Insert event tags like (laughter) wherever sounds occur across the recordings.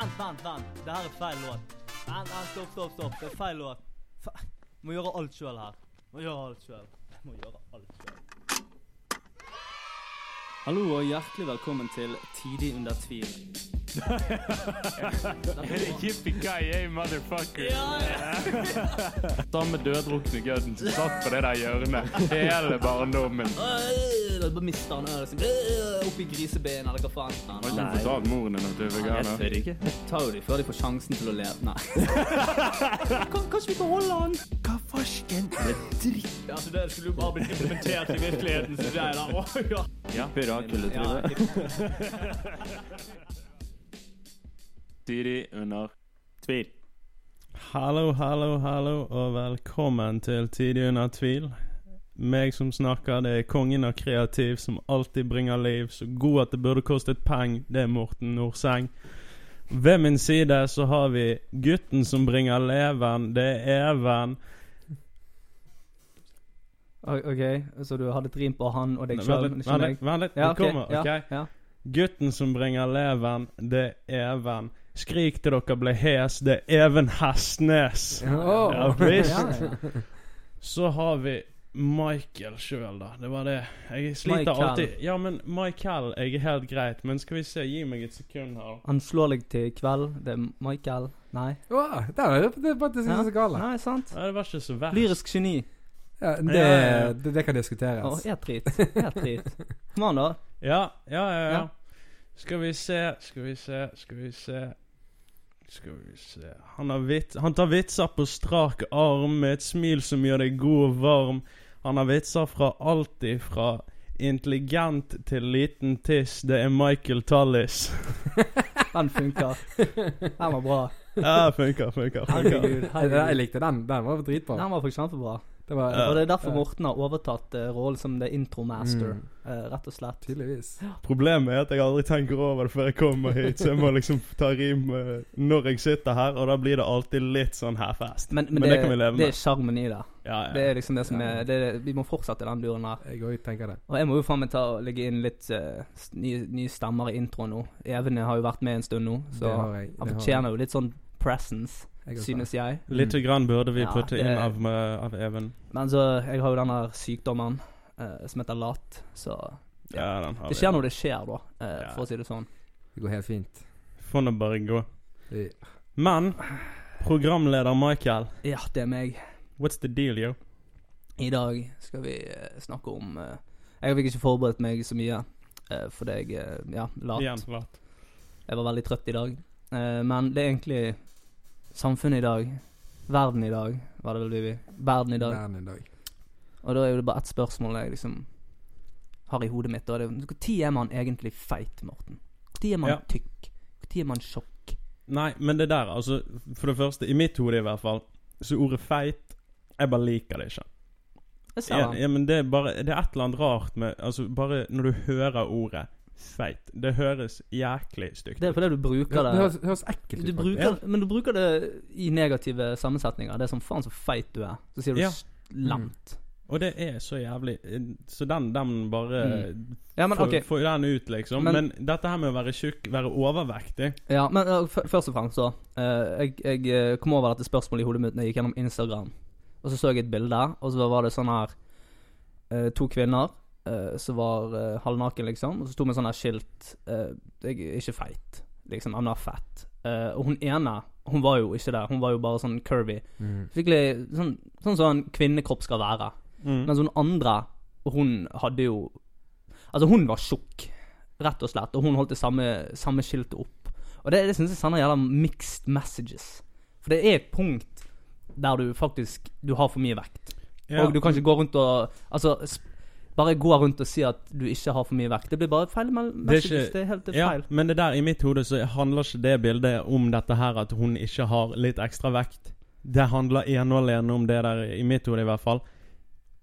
Vent, vent, vent. Det her er feil låt. Vent, vent, stopp, stopp, stopp. Det er feil låt. Fe må gjøre alt sjøl her. Må gjøre alt sjøl. Må gjøre alt. Hallo og hjertelig velkommen til Tidlig under tvil. (laughs) Yippee-ki-yay, motherfucker. Ja, (laughs) Samme døddrukne gødden som satt på det der hjørnet hele barndommen. Jeg bare mister han sin. Øh, Oppi grisebenet, eller hva faen. Har ikke du fortalt moren din at du er veganer? ikke. Tar jo de før de får sjansen til å leve. Nei. (laughs) kanskje vi beholder holde han? Hva farsken er dritt? Ja, så det skulle jo bare blitt implementert i virkeligheten. Så det er da, Oh, ja. Ja. Pirakulletryne. Tidlig (laughs) under tvil. Hallo, hallo, hallo, og velkommen til Tidig under tvil. Meg som snakker, det er kongen av kreativ som alltid bringer liv. Så god at det burde kostet peng, det er Morten Norseng. Ved min side så har vi gutten som bringer leven, det er Even. OK, så du hadde et rim på han og deg Vent sjøl? litt, vent litt, vent litt, Ja, det kommer, ok? ja. Gutten som bringer leven, det er Even. Skrik til dere ble hes, det er Even Hestnes. Oh. Ja, visst. Ja, ja. Så har vi Michael sjøl, da. Det var det. Jeg sliter Michael. alltid Ja, men Michael jeg er helt greit. Men skal vi se, gi meg et sekund her. Han slår deg til i kveld. Det er Michael. Nei. Wow, det er er faktisk ikke så galt. Nei, sant. Ja, det var ikke så verst. Lyrisk geni. Ja, det, Ja, ja, ja. det, det kan diskuteres. Å, jeg drit. Jeg trit. Kom an, da. Ja, ja, ja, ja. Ja. Skal vi se, skal vi se, skal vi se Skal vi se Han, har vit han tar vitser på strak arm med et smil som gjør deg god og varm. Han har vitser fra alltid fra intelligent til liten tiss. Det er Michael Tallis. (laughs) Den funker. Den var bra. Ja, funker, funker. funker. Herregud. Jeg, jeg likte den. Den var dritbra. Den var faktisk kjempebra. Det var. Og det er derfor Morten har overtatt uh, rollen som the intro-master. Mm. uh, rett og slett. Tydeligvis. Problemet er at jeg aldri tenker over det før jeg kommer hit, så jeg må liksom ta rim uh, når jeg sitter her, og da blir det alltid litt sånn half-assed. Men, men, Men det, det kan vi leve med. det er sjarmen i det. Ja, ja. Det er liksom det som er det, er- Vi må fortsette den duren der. Jeg òg tenker det. Og jeg må jo faen meg ta og legge inn litt uh, nye, nye stemmer i introen nå. Evene har jo vært med en stund nå, så han fortjener jo litt sånn presence, jeg synes jeg. Litt grann burde vi Ja, putte det- inn av, av Even. Men så Jeg har jo den her sykdommen uh, som heter lat, så Ja, den har det skjer når det skjer, da, uh, Ja. for å si det sånn. Det går helt fint. Får nå bare gå. Men programleder Michael, Ja, det er meg. what's the deal, yo? I dag skal vi eh, snakke om eh, Jeg fikk ikke forberedt meg så mye uh, fordi jeg eh, Ja, lat. Igjen, lat. Jeg var veldig trøtt i dag. Eh, men det er egentlig samfunnet i dag. Verden i dag, var det vel vi Verden i dag. verden i dag. Og da er det bare ett spørsmål jeg liksom har i hodet mitt. Det Når er man egentlig feit, Morten? Når er man Ja. tykk? Når er man tjokk? Nei, men det der, altså For det første, i mitt hode i hvert fall, så ordet feit Jeg bare liker det ikke. Jeg ser Ja, ja, men det er bare Det er et eller annet rart med Altså, bare når du hører ordet feit Det høres jæklig stygt ut. Det er fordi du bruker Det, det høres, det høres ekkelt du ut. bruker, Men du bruker det i negative sammensetninger. Det er sånn faen så feit du er. Så sier du Ja. lamt. Og det er så jævlig Så den, den bare Ja, men Få ok. får den ut, liksom. Men, Men- dette her med å være tjukk, være overvektig Ja, men uh, først og fremst så Uh, Jeg, jeg eh, kom over dette spørsmålet i hodet mitt når jeg gikk gjennom Instagram. Og så så jeg et bilde, og så var det sånn her uh, To kvinner eh, som var uh, halvnaken, liksom. Og så sto med sånn her skilt uh, 'Jeg er ikke feit', liksom. I'm not fat. Uh, og hun ene, hun var jo ikke det. Hun var jo bare sånn curvy. Mm. Skikkelig sånn sånn som en kvinnekropp skal være. mm. Mens hun andre, hun hadde jo Altså, hun var tjukk, rett og slett, og hun holdt det samme, samme skiltet opp. Og det, det syns jeg sender gjelder mixed messages. For det er et punkt der du faktisk Du har for mye vekt. Ja. Og du kan ikke gå rundt og Altså, bare gå rundt og si at du ikke har for mye vekt. Det blir bare feil Men Det er ikke- Det er helt Ja, feil. men det der i mitt hode så handler ikke det bildet om dette her at hun ikke har litt ekstra vekt. Det handler ene og alene om det der, i mitt hode i hvert fall.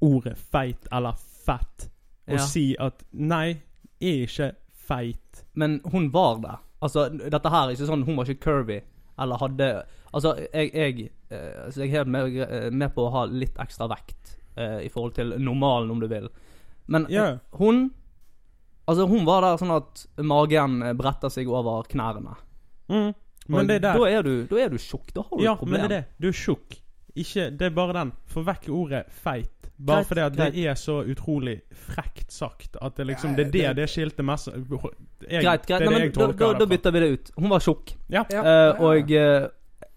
Ordet feit eller fett. Å Ja. si at nei, jeg er ikke feit. Men hun var det. Altså, dette her er ikke sånn Hun var ikke curvy. Eller hadde Altså, jeg, jeg, eh, altså, jeg er helt med, eh, med på å ha litt ekstra vekt. eh, i forhold til normalen, om du vil. Men yeah. Hun Altså, hun var der sånn at magen eh, bretter seg over knærne. Mm. Men det er der Da er du, da er du tjukk. Da har du Ja, et problem. men det er det. Du er tjukk. Ikke Det er bare den. Få vekk ordet feit. Bare fordi at greit. det er så utrolig frekt sagt at det liksom Det er det det- det skilte mest jeg, Greit, greit. Det er Nei, det men jeg tolker da, da, da bytter vi det ut. Hun var tjukk. Ja. Ja. Uh, og uh,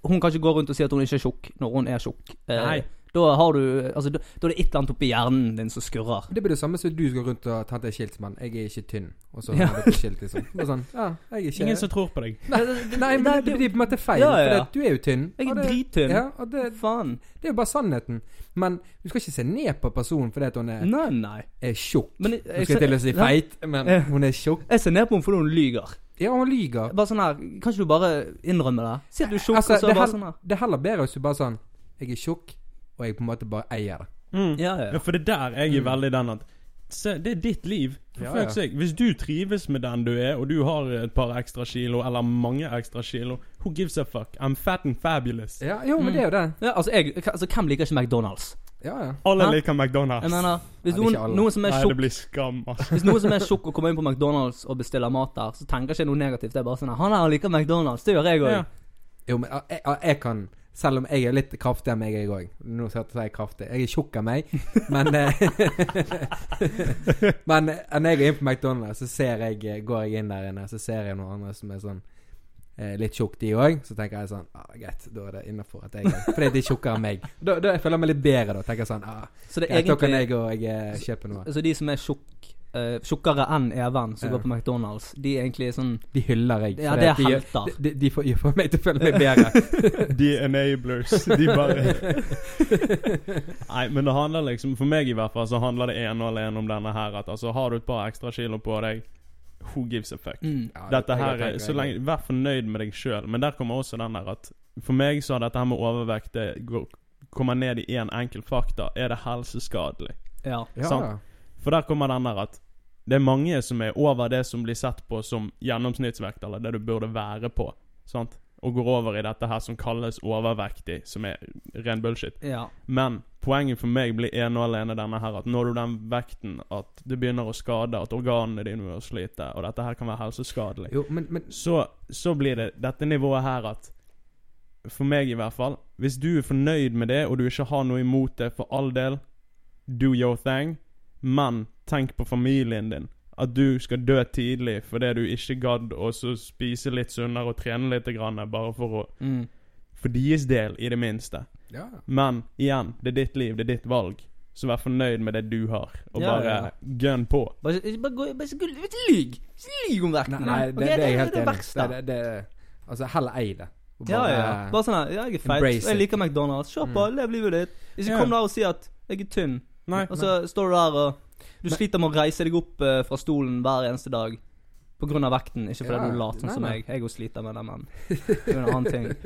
hun kan ikke gå rundt og si at hun ikke er tjukk når hun er tjukk. Uh, Nei. Da har du Altså, da, da er det et eller annet oppi hjernen din som skurrer. Det blir det samme som du skal rundt og ta et skilt som 'Jeg er ikke tynn', og så Ja. har du skilt liksom. Bare sånn, ja, jeg er ikke Ingen som tror på deg. Nei, nei, men det, blir på en måte feil. Ja, ja. For du er jo tynn. Jeg er drittynn. Ja, og det, Faen. det er jo bare sannheten. Men du skal ikke se ned på personen fordi at hun er, Nei, nei. er tjukk. Nå skal jeg til å si feit, men hun er tjukk. jeg ser ned på henne fordi hun lyger. Ja, hun lyger. Bare sånn her Kan ikke du bare innrømme det? Si at du er tjukk, Altså, og så det, bare sånn her. det er heller bedre hvis du bare sånn Jeg er tjukk, og jeg på en måte bare eier det. Mm. Ja, ja. Ja, for det er der jeg er Mm. veldig den at Se, det er ditt liv. For Ja, sake. Hvis du trives med den du er, og du har et par ekstra kilo, eller mange ekstra kilo, who gives a fuck? I'm fat and fabulous. Ja, jo, men det er jo det. ja altså, jeg, altså, hvem liker ikke McDonald's? Ja, ja. Alle Hæ? liker McDonald's. Jeg mener, hvis noen, ikke noen som er Nei, det tjukk blir skam, altså. Hvis noen som er tjukk og kommer inn på McDonald's og bestiller mat der, så tenker ikke jeg noe negativt. Det er bare sånn Han her liker McDonald's. Det gjør jeg òg. Ja. Jo, men jeg, jeg, jeg kan Selv om jeg er litt kraftig av meg, jeg òg. Nå skal jeg si kraftig. Jeg er tjukk av meg, men eh, (laughs) Men eh, når jeg er inne på McDonald's, så ser jeg eh, går jeg inn der inne, så ser jeg noen andre som er sånn eh, litt tjukk, de òg. Så tenker jeg sånn ah, Greit, da er det innafor at jeg er Fordi de er tjukkere enn meg. Da, da jeg føler jeg meg litt bedre, da. Tenker jeg sånn ah, Så det er Greit, da kan jeg og jeg kjøpe noe. Så de som er tjukk eh, Tjukkere enn Even, som Ja. går på McDonald's, de er egentlig sånn De hyller jeg. Ja, det er de, helter. De, de får, får meg til å føle meg bedre. (laughs) De enablers. De bare Nei, men det handler liksom For meg i hvert fall så handler det ene og alene om denne her at altså har du et par ekstra kilo på deg, who gives a fuck? mm. Ja, Dette her er tenker Så lenge Vær fornøyd med deg sjøl. Men der kommer også den der at For meg så har dette her med overvekt Det går, kommer ned i én enkel fakta. Er det helseskadelig? Ja. Ja, Sant. For der kommer den der at det er mange som er over det som blir sett på som gjennomsnittsvekt, eller det du burde være på. Sant? Og går over i dette her som kalles overvektig, som er ren bullshit. ja. Men poenget for meg blir ene og alene denne her at når du den vekten at det begynner å skade, at organene dine vil slite, og dette her kan være helseskadelig, Jo, men, men så, så blir det dette nivået her at For meg i hvert fall Hvis du er fornøyd med det, og du ikke har noe imot det, for all del, do your thing, men tenk på familien din. At du skal dø tidlig fordi du ikke gadd å så spise litt sunnere og trene litt, grann, bare for å Mm. For deres del, i det minste. Ja. Men igjen, det er ditt liv, det er ditt valg. Så vær fornøyd med det du har, og Ja, bare ja. gun på. Bare ikke bare gå Bare gå- lyg! Ikke lyg om vekten. Nei, det, okay, det er jeg helt det, enig i. verste. Det, det, det, altså, heller ei det. Ja, bare- ja. Bare sånn her jeg er feit. Jeg liker McDonald's. Kjør på, lev livet ditt. Ikke Ja. kom der og si at jeg er tynn, Nei. og så står du der og Du sliter med å reise deg opp uh, fra stolen hver eneste dag. På grunn av vekten, ikke fordi Ja, du er lat, sånn som meg. Jeg òg sliter med det, men det er en annen ting. (laughs)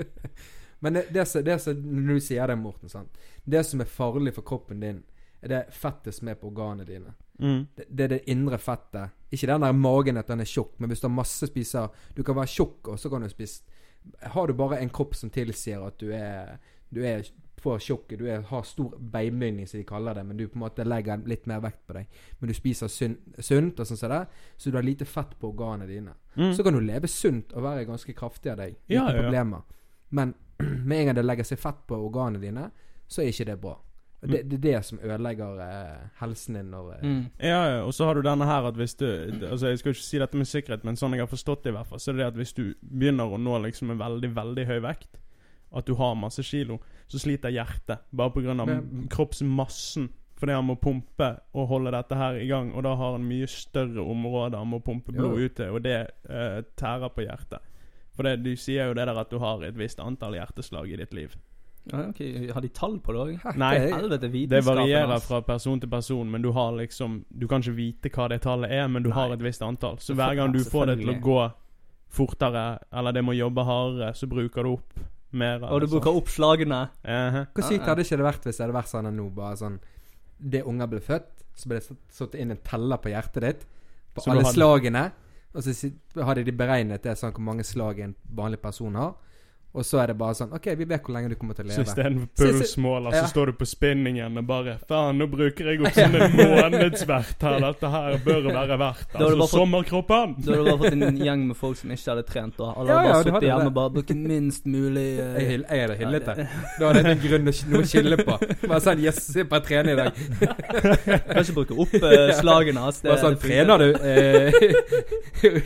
Men det, det, som, det som Når du sier det, Morten, sant? Det som er farlig for kroppen din, er det fettet som er på organene dine. Mm. Det, det er det indre fettet. Ikke den der magen at den er tjukk, men hvis du har masse spiser Du kan være tjukk, og så kan du spise Har du bare en kropp som tilsier at du er Du er for sjokket. du er, har stor beinbygning, som de kaller det, men du på en måte legger litt mer vekt på deg. Men du spiser sunn, sunt, og sånn som det, så du har lite fett på organene dine. Mm. Så kan du leve sunt og være ganske kraftig av deg. Uten Ja, ja, ja. problemer. Men (clears throat) med en gang det legger seg fett på organene dine, så er ikke det bra. Det, det er det som ødelegger eh, helsen din når eh, Mm. Ja, ja, og så har du denne her at hvis du Altså Jeg skal ikke si dette med sikkerhet, men sånn jeg har forstått det i hvert fall, så er det det at hvis du begynner å nå liksom en veldig, veldig høy vekt, at du har masse kilo, så sliter hjertet. Bare pga. Kroppsmassen. Fordi han må pumpe og holde dette her i gang, og da har han mye større områder han må pumpe blod ut til, og det uh, tærer på hjertet. For det, du sier jo det der at du har et visst antall hjerteslag i ditt liv. Ja, ok, Har de tall på det òg? Nei. Helvete, Det varierer fra person til person, men du har liksom Du kan ikke vite hva det tallet er, men du Nei. har et visst antall. Så hver gang du får det til å gå fortere, eller det må jobbe hardere, så bruker du opp mer. Og du bruker opp slagene. -huh. Hvor sykt hadde ikke det vært hvis det hadde vært sånn nå, bare sånn Det unger ble født, så ble det satt inn en teller på hjertet ditt, på Så alle hadde- slagene, og så hadde de beregnet det sånn hvor mange slag en vanlig person har, Og så er det bare sånn OK, vi vet hvor lenge du kommer til å leve. Så istedenfor pulsmåler, så, så, Ja. så står du på spinningen og bare Faen, nå bruker jeg opp sånn en månedsvert her. (laughs) Dette her bør være verdt har Altså, fått- sommerkroppen! Da hadde du bare fått en gjeng med folk som ikke hadde trent. Og alle Ja, hadde bare ja, sittet hadde hjemme og bare brukt minst mulig uh, (laughs) Jeg, jeg er det hyllete. ja, det- Da hadde jeg en grunn noe å skille på. Bare sånn Yes, se på jeg trener i dag. (laughs) Kan ikke bruke opp uh, slagene hans. det- Bare sånn. Trener du? Eh,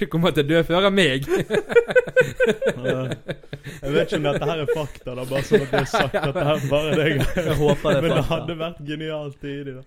du kommer til å dø før av meg. Jeg vet ikke om dette her er fakta, da, bare sånn at det er sagt at det her bare er deg. Jeg håper det er Men det fakta. hadde vært genialt tidlig, da.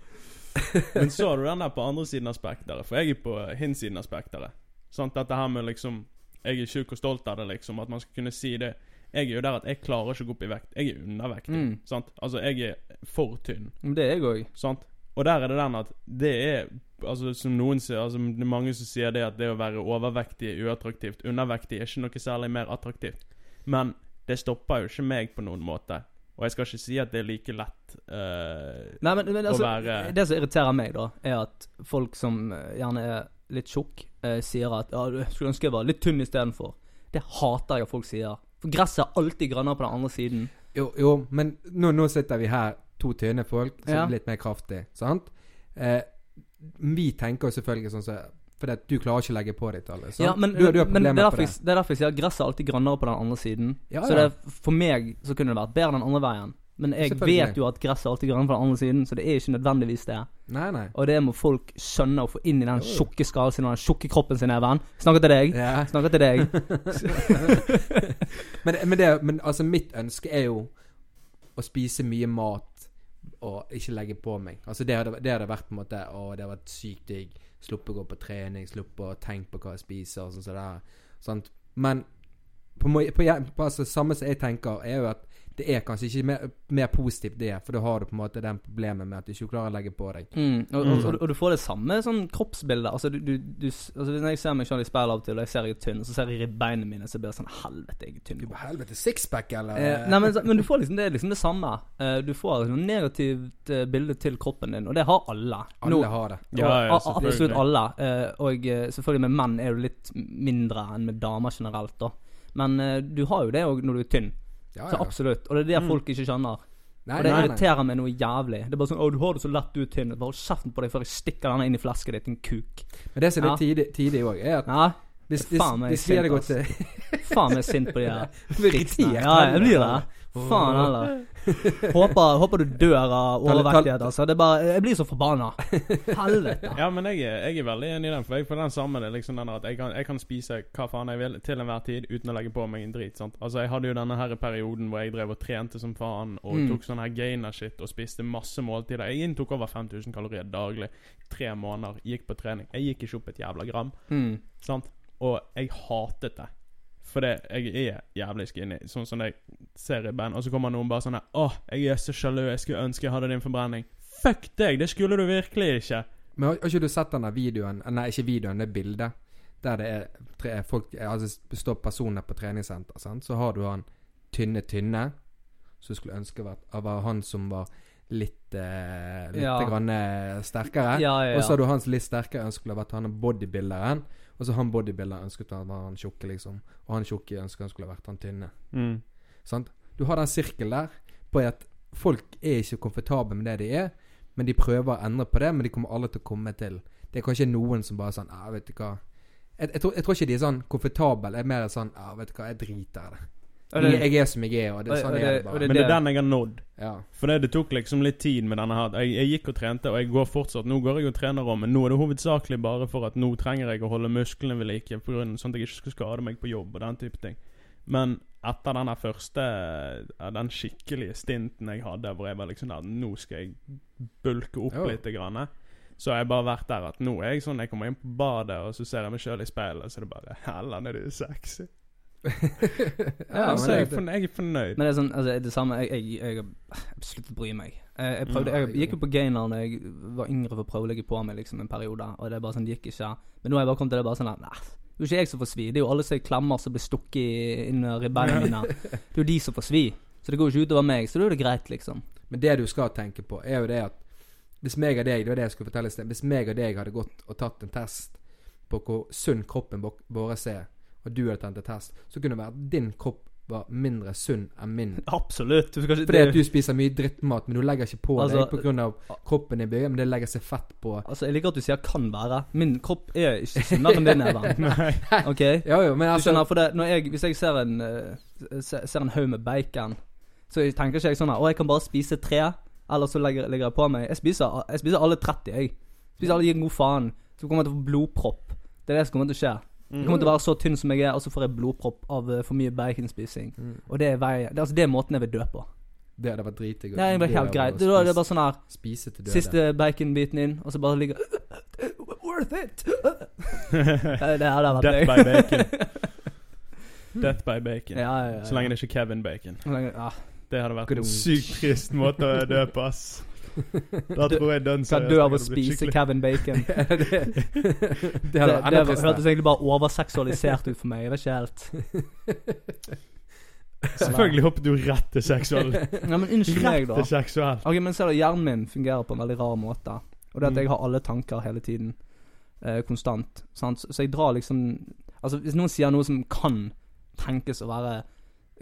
Men så har du den der på andre siden av spekteret, for jeg er på hinsiden av spekteret. Sant, dette her med liksom Jeg er tjukk og stolt av det, liksom. At man skal kunne si det. Jeg er jo der at jeg klarer ikke å gå opp i vekt. Jeg er undervektig. Mm. Sant? Altså, jeg er for tynn. Det er jeg òg. Sant? Og der er det den at det er Altså som noen sier Altså det er mange som sier det at det å være overvektig er uattraktivt. Undervektig er ikke noe særlig mer attraktivt. Men det stopper jo ikke meg på noen måte. Og jeg skal ikke si at det er like lett uh, Nei, men, men altså, være- Det som irriterer meg, da, er at folk som eh, gjerne er litt tjukk, uh, sier at ja, du skulle ønske jeg var litt tynn istedenfor. Det hater jeg at folk sier. For gresset er alltid grønnere på den andre siden. Jo, jo men nå, nå sitter vi her, to tynne folk, som Ja. er litt mer kraftig, sant? Uh, vi tenker jo selvfølgelig sånn som For at du klarer ikke å legge på ditt alle. Sant? Ja, men, du, du har men det, er derfor det. det er derfor jeg sier at gresset er alltid grønnere på den andre siden. Ja, Så det, for meg så kunne det vært bedre den andre veien. Men jeg vet jo at gresset er alltid grønnere på den andre siden, så det er ikke nødvendigvis det. Nei, nei. Og det må folk skjønne og få inn i den tjukke skallen sin og den tjukke kroppen sin, Even. Snakker til deg. Ja. Snakker til deg. (laughs) men, men, det, men altså, mitt ønske er jo å spise mye mat og ikke legge på meg. Altså, det hadde, det hadde vært på en måte Å, det hadde vært sykt digg. Sluppe å gå på trening, sluppe å tenke på hva jeg spiser og sånn som det der. Sant? Men på, på, på altså, samme som jeg tenker, er jo at det er kanskje ikke mer, mer positivt det, for da har du på en måte den problemet med at du ikke klarer å legge på deg. Mm, og, Mm. og, og, og du får det samme sånn kroppsbildet. Altså, du, du, du, altså, når jeg ser meg selv i speilet av og til, og jeg ser jeg er tynn, så ser jeg ribbeina mine, så blir det sånn Helvete, jeg er tynn. Du på helvete sixpack, eller? Eh, nei, men, men du får liksom det er liksom det samme. Eh, du får liksom negativt eh, bilde til kroppen din, og det har alle. Alle Nå- har det. Ja, ja, og, absolutt alle. Eh, og eh, selvfølgelig med menn er du litt mindre enn med damer generelt, da. Men eh, du har jo det òg når du er tynn. Ja, Så absolutt. Og det er det Mm. folk ikke skjønner. Nei, og det nei, nei. irriterer meg noe jævlig. Det er bare sånn 'Å, du har det så lett, du er tynn'. Bare hold kjeften på deg før jeg stikker denne inn i flasket ditt, din kuk. Men det som er litt tidlig, tidlig også, er at ja. hvis, hvis, faen hvis vi hadde gått til faen meg sint på de (laughs) her. Ja, jeg blir det. Faen heller. (laughs) Håper, håper du dør av overvektighet, altså. Det bare Jeg blir så forbanna. (laughs) Helvete. Ja, men jeg, jeg er veldig enig i den, for jeg får den samme det liksom den at jeg kan, jeg kan spise hva faen jeg vil til enhver tid uten å legge på meg en drit. sant? Altså Jeg hadde jo denne her perioden hvor jeg drev og trente som faen og Mm. tok sånn her gainer-shit og spiste masse måltider. Jeg inntok over 5000 kalorier daglig. Tre måneder. Gikk på trening. Jeg gikk ikke opp et jævla gram. Mm. Sant? Og jeg hatet det. For det, jeg er jævlig skinny, sånn som jeg ser i band. Og så kommer noen bare sånn her Åh, jeg er så sjalu, jeg skulle ønske jeg hadde din forbrenning. Fuck deg, det skulle du virkelig ikke. Men har, har ikke du sett denne videoen Nei, ikke videoen, det bildet. Der det er tre, folk Altså det står personer på treningssenter, sant. Så har du han tynne Tynne, som skulle ønske vært, var han som var litt eh, Litt Ja. grann eh, sterkere. Ja, ja, Og så har du han som litt sterkere ønsker skulle vært han bodybuilderen. Og så han bodybuilderen ønsket å være han tjukke, liksom. Og han tjukke ønsket han skulle vært han tynne. Mm. Sant? Du har den sirkelen der på at folk er ikke komfortable med det de er, men de prøver å endre på det, men de kommer alle til å komme til. Det er kanskje noen som bare sånn Ja, vet du hva. Jeg, jeg, tror, jeg tror ikke de er sånn komfortable. Jeg er mer sånn Ja, vet du hva, jeg driter i det. Og det, jeg er som jeg er, og det, er sånn og er det bare. Men det er den jeg har nådd. ja. For det, det tok liksom litt tid med denne her. Jeg, jeg gikk og trente, og jeg går fortsatt. Nå går jeg og trener om, men nå er det hovedsakelig bare for at nå trenger jeg å holde musklene ved like, på grunn, sånn at jeg ikke skal skade meg på jobb og den type ting. Men etter den første Den skikkelige stinten jeg hadde, hvor jeg var liksom der Nå skal jeg bulke opp Jo. litt, grann, så har jeg bare vært der at nå er jeg sånn Jeg kommer inn på badet, og så ser jeg meg sjøl i speilet, så er det bare Hellan, er du sexy? (laughs) ja, Ja, så jeg, er fornøyd- jeg er fornøyd. men det er sånn Altså, det samme Jeg, jeg, jeg, sluttet å bry meg. Jeg, jeg prøvde Mm. Jeg gikk jo på gainer da jeg var yngre for å prøve å legge på meg liksom en periode, og det er bare sånn Det gikk ikke. Men nå har jeg bare kommet til det bare sånn at Nei, det er jo ikke jeg som får svi. Det er jo alle som jeg klemmer som blir stukket i ribbeina (laughs) mine. Det er jo de som får svi. Så det går jo ikke utover meg. Så da er det greit, liksom. men det du skal tenke på, er jo det at hvis meg og deg Det var det jeg skulle fortelle. Hvis meg og deg hadde gått og tatt en test på hvor sunn kroppen vår er, og du hadde tatt en test, så kunne det være at din kropp var mindre sunn enn min. (laughs) Absolutt. Du Fordi at du spiser mye drittmat, men du legger ikke på Altså- deg pga. kroppen i bygget, men det legger seg fett på. Altså, Jeg liker at du sier 'kan være'. Min kropp er ikke sunnere enn din, (laughs) Even. Nei. Ok? Ja jo, men Du altså skjønner, for det, jeg, Hvis jeg ser en uh, ser en haug med bacon, så jeg tenker ikke jeg sånn her Å, jeg kan bare spise tre, eller så legger, legger jeg på meg. Jeg spiser, jeg spiser alle 30, jeg. Spiser alle gir god faen. Så kommer jeg til å få blodpropp. Det er det som kommer til å skje. Jeg kommer til å være så tynn som jeg er, og så får jeg blodpropp av eh, for mye baconspising. Mm. Og det er, vei, det, er altså, det er måten jeg vil dø på. Det hadde vært dritdigg. Det hadde vært helt greit. Det, er- det er bare sånn her Spise til døde. Siste baconbiten inn, og så bare ligger (laughs) Worth it! (laughs) det, hadde vært Death by bacon. (laughs) Death by bacon. Ja, ja, ja. Så lenge det ikke er Kevin Bacon. Lenge- ja. Det hadde vært en sykt trist måte å dø på, ass. (laughs) Da tror jeg den Kan dø av å spise Kevin Bacon. (laughs) (laughs) det, det Det, det, hørtes egentlig bare overseksualisert ut for meg. Jeg vet ikke helt. Selvfølgelig hoppet du rett til seksuell. Ja, men unnskyld meg, Rett da. til seksuell. Ok, men ser du, Hjernen min fungerer på en veldig rar måte. Og det at Mm. jeg har alle tanker hele tiden. Eh, konstant. Sant? Så jeg drar liksom Altså, hvis noen sier noe som kan tenkes å være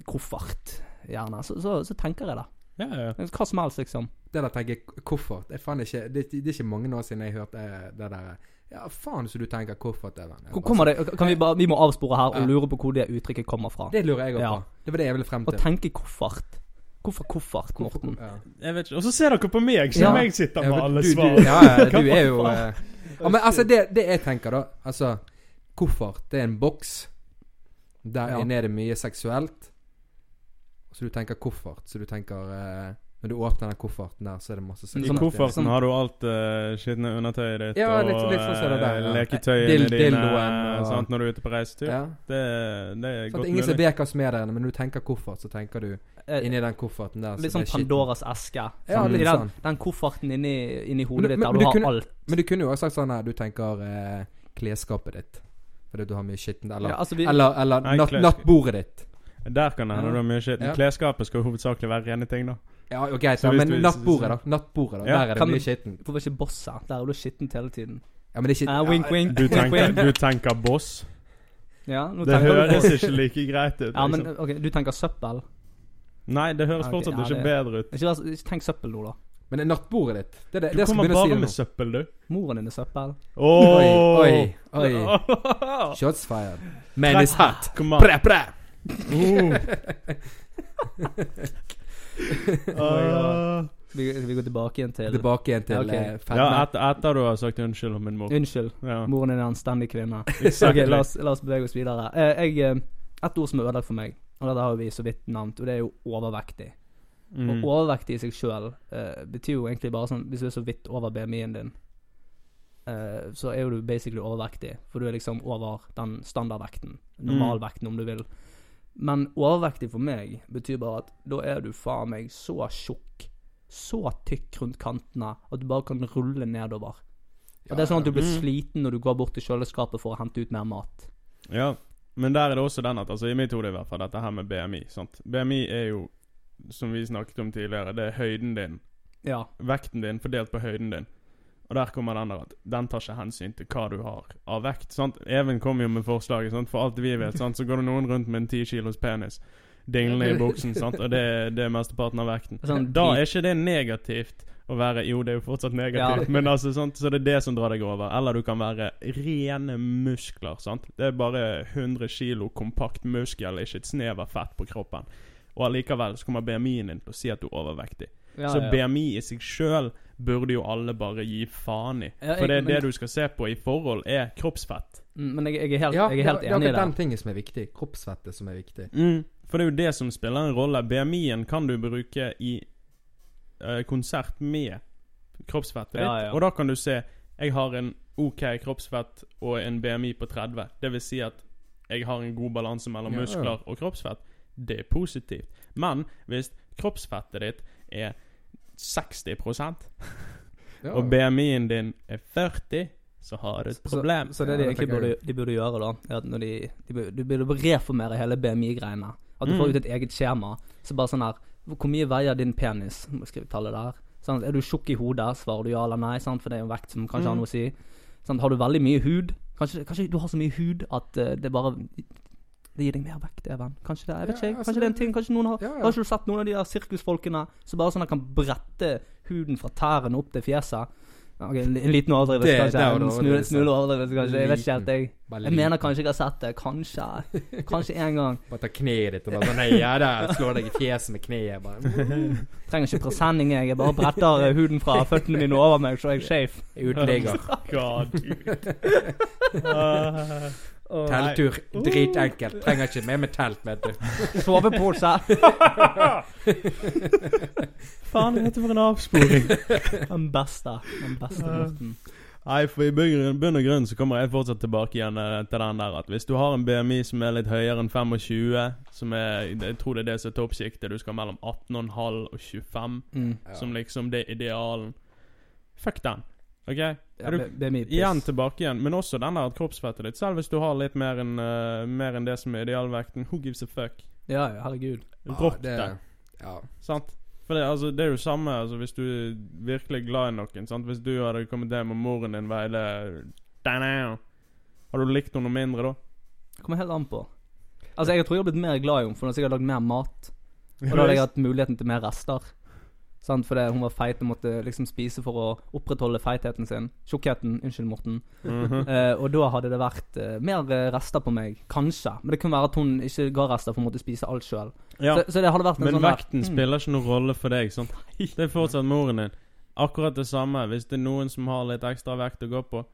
koffert, gjerne, så, så, så tenker jeg det. Ja, ja. Hva som helst, liksom. Det der tenker jeg koffert. Det er, ikke, det, det er ikke mange år siden jeg hørte eh, det der Ja, faen så du tenker koffert, Even. Bare kommer det Kan vi bare Vi må avspore her og lure på hvor det uttrykket kommer fra. Det lurer jeg òg Ja. på. Det var det jeg ville frem Å tenke koffert. Hvorfor koffert, Morten? ja. Jeg vet ikke. Og så ser dere på meg, som Ja. jeg sitter med alle du, du, svar. ja, ja, du (laughs) er jo eh, ja, Men altså, det, det jeg tenker, da Altså, koffert, det er en boks. Der Ja. inne er det mye seksuelt. Så du tenker koffert. Så du tenker eh, Når du åpner den kofferten der, så er det masse I. Sånn- kofferten sånn- har du alt uh, skitne undertøyet ditt Ja, og litt- litt sånn det der, eh, ja. leketøyene Dil- dine og- sant, når du er ute på reisetur. Ja. Det, det er Sånn godt mulig ingen vet hva som er der inne, men når du tenker koffert, så tenker du Eh, inni den kofferten der. Litt sånn. Pandoras eske. Ja, litt I den, sånn. den kofferten inni, inni Men- hodet ditt der men du du har kunne- alt. Men du kunne jo også sagt sånn her Du tenker eh, klesskapet ditt. Fordi du har mye skittent. Eller, Ja, altså vi, eller, eller natt, nattbordet ditt. Der kan det hende du har mye skitten. Ja. Klesskapet skal hovedsakelig være rene ting, da. Ja, ok, Så men nattbordet, da. Nattbordet, da. Ja, Der er det mye skitten skittent. Hvorfor ikke bosset? Der er du skittent hele tiden. Ja, men det er ikke Eh, wink, wink. Du tenker, du tenker boss. Ja, nå Det høres ikke like greit ut. Ja, men Liksom. ok, du tenker søppel. Nei, det høres okay, fortsatt ja, ikke det- bedre ut. Ikke, ikke tenk søppel nå, da. Men det er nattbordet ditt. Det det, Du det kommer bare si med nå. søppel, du. Moren din er søppel. Oh. Oi, oi. (laughs) (laughs) Shots fired. Man is hot. Pre. Pre, (laughs) Åh. (laughs) Vi, vi går tilbake igjen til Tilbake igjen til okay. eh, Ja, etter, etter du har sagt unnskyld om min mor. Unnskyld. Ja. Moren din er en anstendig kvinne. (laughs) Ok, la oss, la oss bevege oss videre. Eh, jeg, eh, et ord som er ødelagt for meg, og dette har vi så vidt nevnt, og det er jo overvektig. Mm. Og overvektig i seg sjøl betyr jo egentlig bare sånn Hvis du er så vidt over BMI-en din, uh, så er jo du basically overvektig. For du er liksom over den standardvekten. Normalvekten, om du vil. Men overvektig for meg betyr bare at da er du faen meg så tjukk, så tykk rundt kantene, at du bare kan rulle nedover. Og det er sånn at du blir Mm. sliten når du går bort til kjøleskapet for å hente ut mer mat. Ja, men der er det også den at Altså I mitt hode i hvert fall, dette her med BMI. Sant? BMI er jo, som vi snakket om tidligere, det er høyden din. Ja. Vekten din fordelt på høyden din. Og der kommer den der at den tar ikke hensyn til hva du har av vekt. Sant? Even kom jo med forslaget. Sant? For alt vi vet, sant? så går det noen rundt med en ti kilos penis dinglende i buksen. Sant? Og det, det er mesteparten av vekten. Sånn Da er ikke det negativt å være Jo, det er jo fortsatt negativt, Ja. men altså, sant? så det er det som drar deg over. Eller du kan være rene muskler. Sant? Det er bare 100 kilo kompakt muskel, ikke et snev av fett på kroppen. Og allikevel så kommer BMI-en din til å si at du er overvektig. ja, så ja. BMI i seg sjøl burde jo alle bare gi faen i. Ja, For det, er men- det du skal se på i forhold, er kroppsfett. Mm, Men jeg, jeg er helt, Ja, jeg er helt det er enig i det. det. den tingen som er viktig. Kroppsfettet som er viktig. Mm. For det er jo det som spiller en rolle. BMI-en kan du bruke i uh, konsert med kroppsfettet ditt. Ja, ja. Og da kan du se Jeg har en OK kroppsfett og en BMI på 30. Det vil si at jeg har en god balanse mellom Ja, ja. muskler og kroppsfett. Det er positivt. Men hvis kroppsfettet ditt er 60 (laughs) Ja. og BMI-en din er 40, så har du et problem. Så, så det de egentlig burde, de burde gjøre, da, er at når de, de, burde, de burde reformere hele BMI-greiene. At du Mm. får ut et eget skjema. Så bare sånn her Hvor mye veier din penis? Må skrive tallet der. Sånn, er du tjukk i hodet? Svarer du ja eller nei? Sant? For det er jo vekt som kanskje har Mm. noe å si. Sånn, har du veldig mye hud? Kanskje, kanskje du har så mye hud at uh, det bare Det gir deg mer vekt, Even. Kanskje det, jeg vet Ja, ikke, altså, kanskje det er en ting Kanskje noen har Ja, ja. Har ikke du sett noen av de der sirkusfolkene som bare sånn at kan brette huden fra tærne opp til fjeset? Ok, En en liten overdrivelse, Det- kanskje. det var En en smule, overdrivelse. kanskje. Jeg vet ikke helt, jeg. Jeg mener kanskje jeg har sett det. Kanskje. (laughs) Kanskje én gang. Bare ta kneet ditt og bare Nei, ja der. Slår deg i fjeset med kneet. Bare (laughs) Trenger ikke presenning, jeg. Jeg bare bretter huden fra føttene mine over meg, så er jeg safe. uteligger. (laughs) God, dude. Ah. Telttur. Dritenkelt. Trenger ikke med med telt, vet du. (laughs) Sovepose. (laughs) Faen, dette for en avsporing. (laughs) Den beste. Den beste måten. Nei, for i bunn bunn og grunn så kommer jeg fortsatt tilbake igjen eh, til den der at hvis du har en BMI som er litt høyere enn 25, som er Jeg tror det er det som er toppsjiktet, du skal mellom 18,5 og 25, Mm. som liksom det er idealen. Fuck den. OK? Ja, Er du igjen tilbake igjen, men også den der at kroppsfettet ditt, selv hvis du har litt mer enn uh, mer enn det som er idealvekten, who gives a fuck? Ja, ja, herregud. Rock det. det. Ja. Sant? For det, altså, det er jo samme altså, hvis du er virkelig glad i noen. Sant? Hvis du hadde kommet hjem og moren din veide Har du likt henne mindre da? Det kommer helt an på. Altså, jeg tror jeg har blitt mer glad i henne, for hun har sikkert lagd mer mat. Og da hadde jeg hatt muligheten til mer rester. Sant? Fordi hun var feit og måtte liksom spise for å opprettholde feitheten sin. Tjukkheten. Unnskyld, Morten. Mm -hmm. uh, og da hadde det vært uh, mer eh, rester på meg. Kanskje. Men det kunne være at hun ikke ga rester, for hun måtte spise alt sjøl. ja. Så, så det hadde vært en Men sånn der- vekten Mm. spiller ikke noen rolle for deg. Sant? Det er fortsatt moren din. Akkurat det samme hvis det er noen som har litt ekstra vekt å gå på.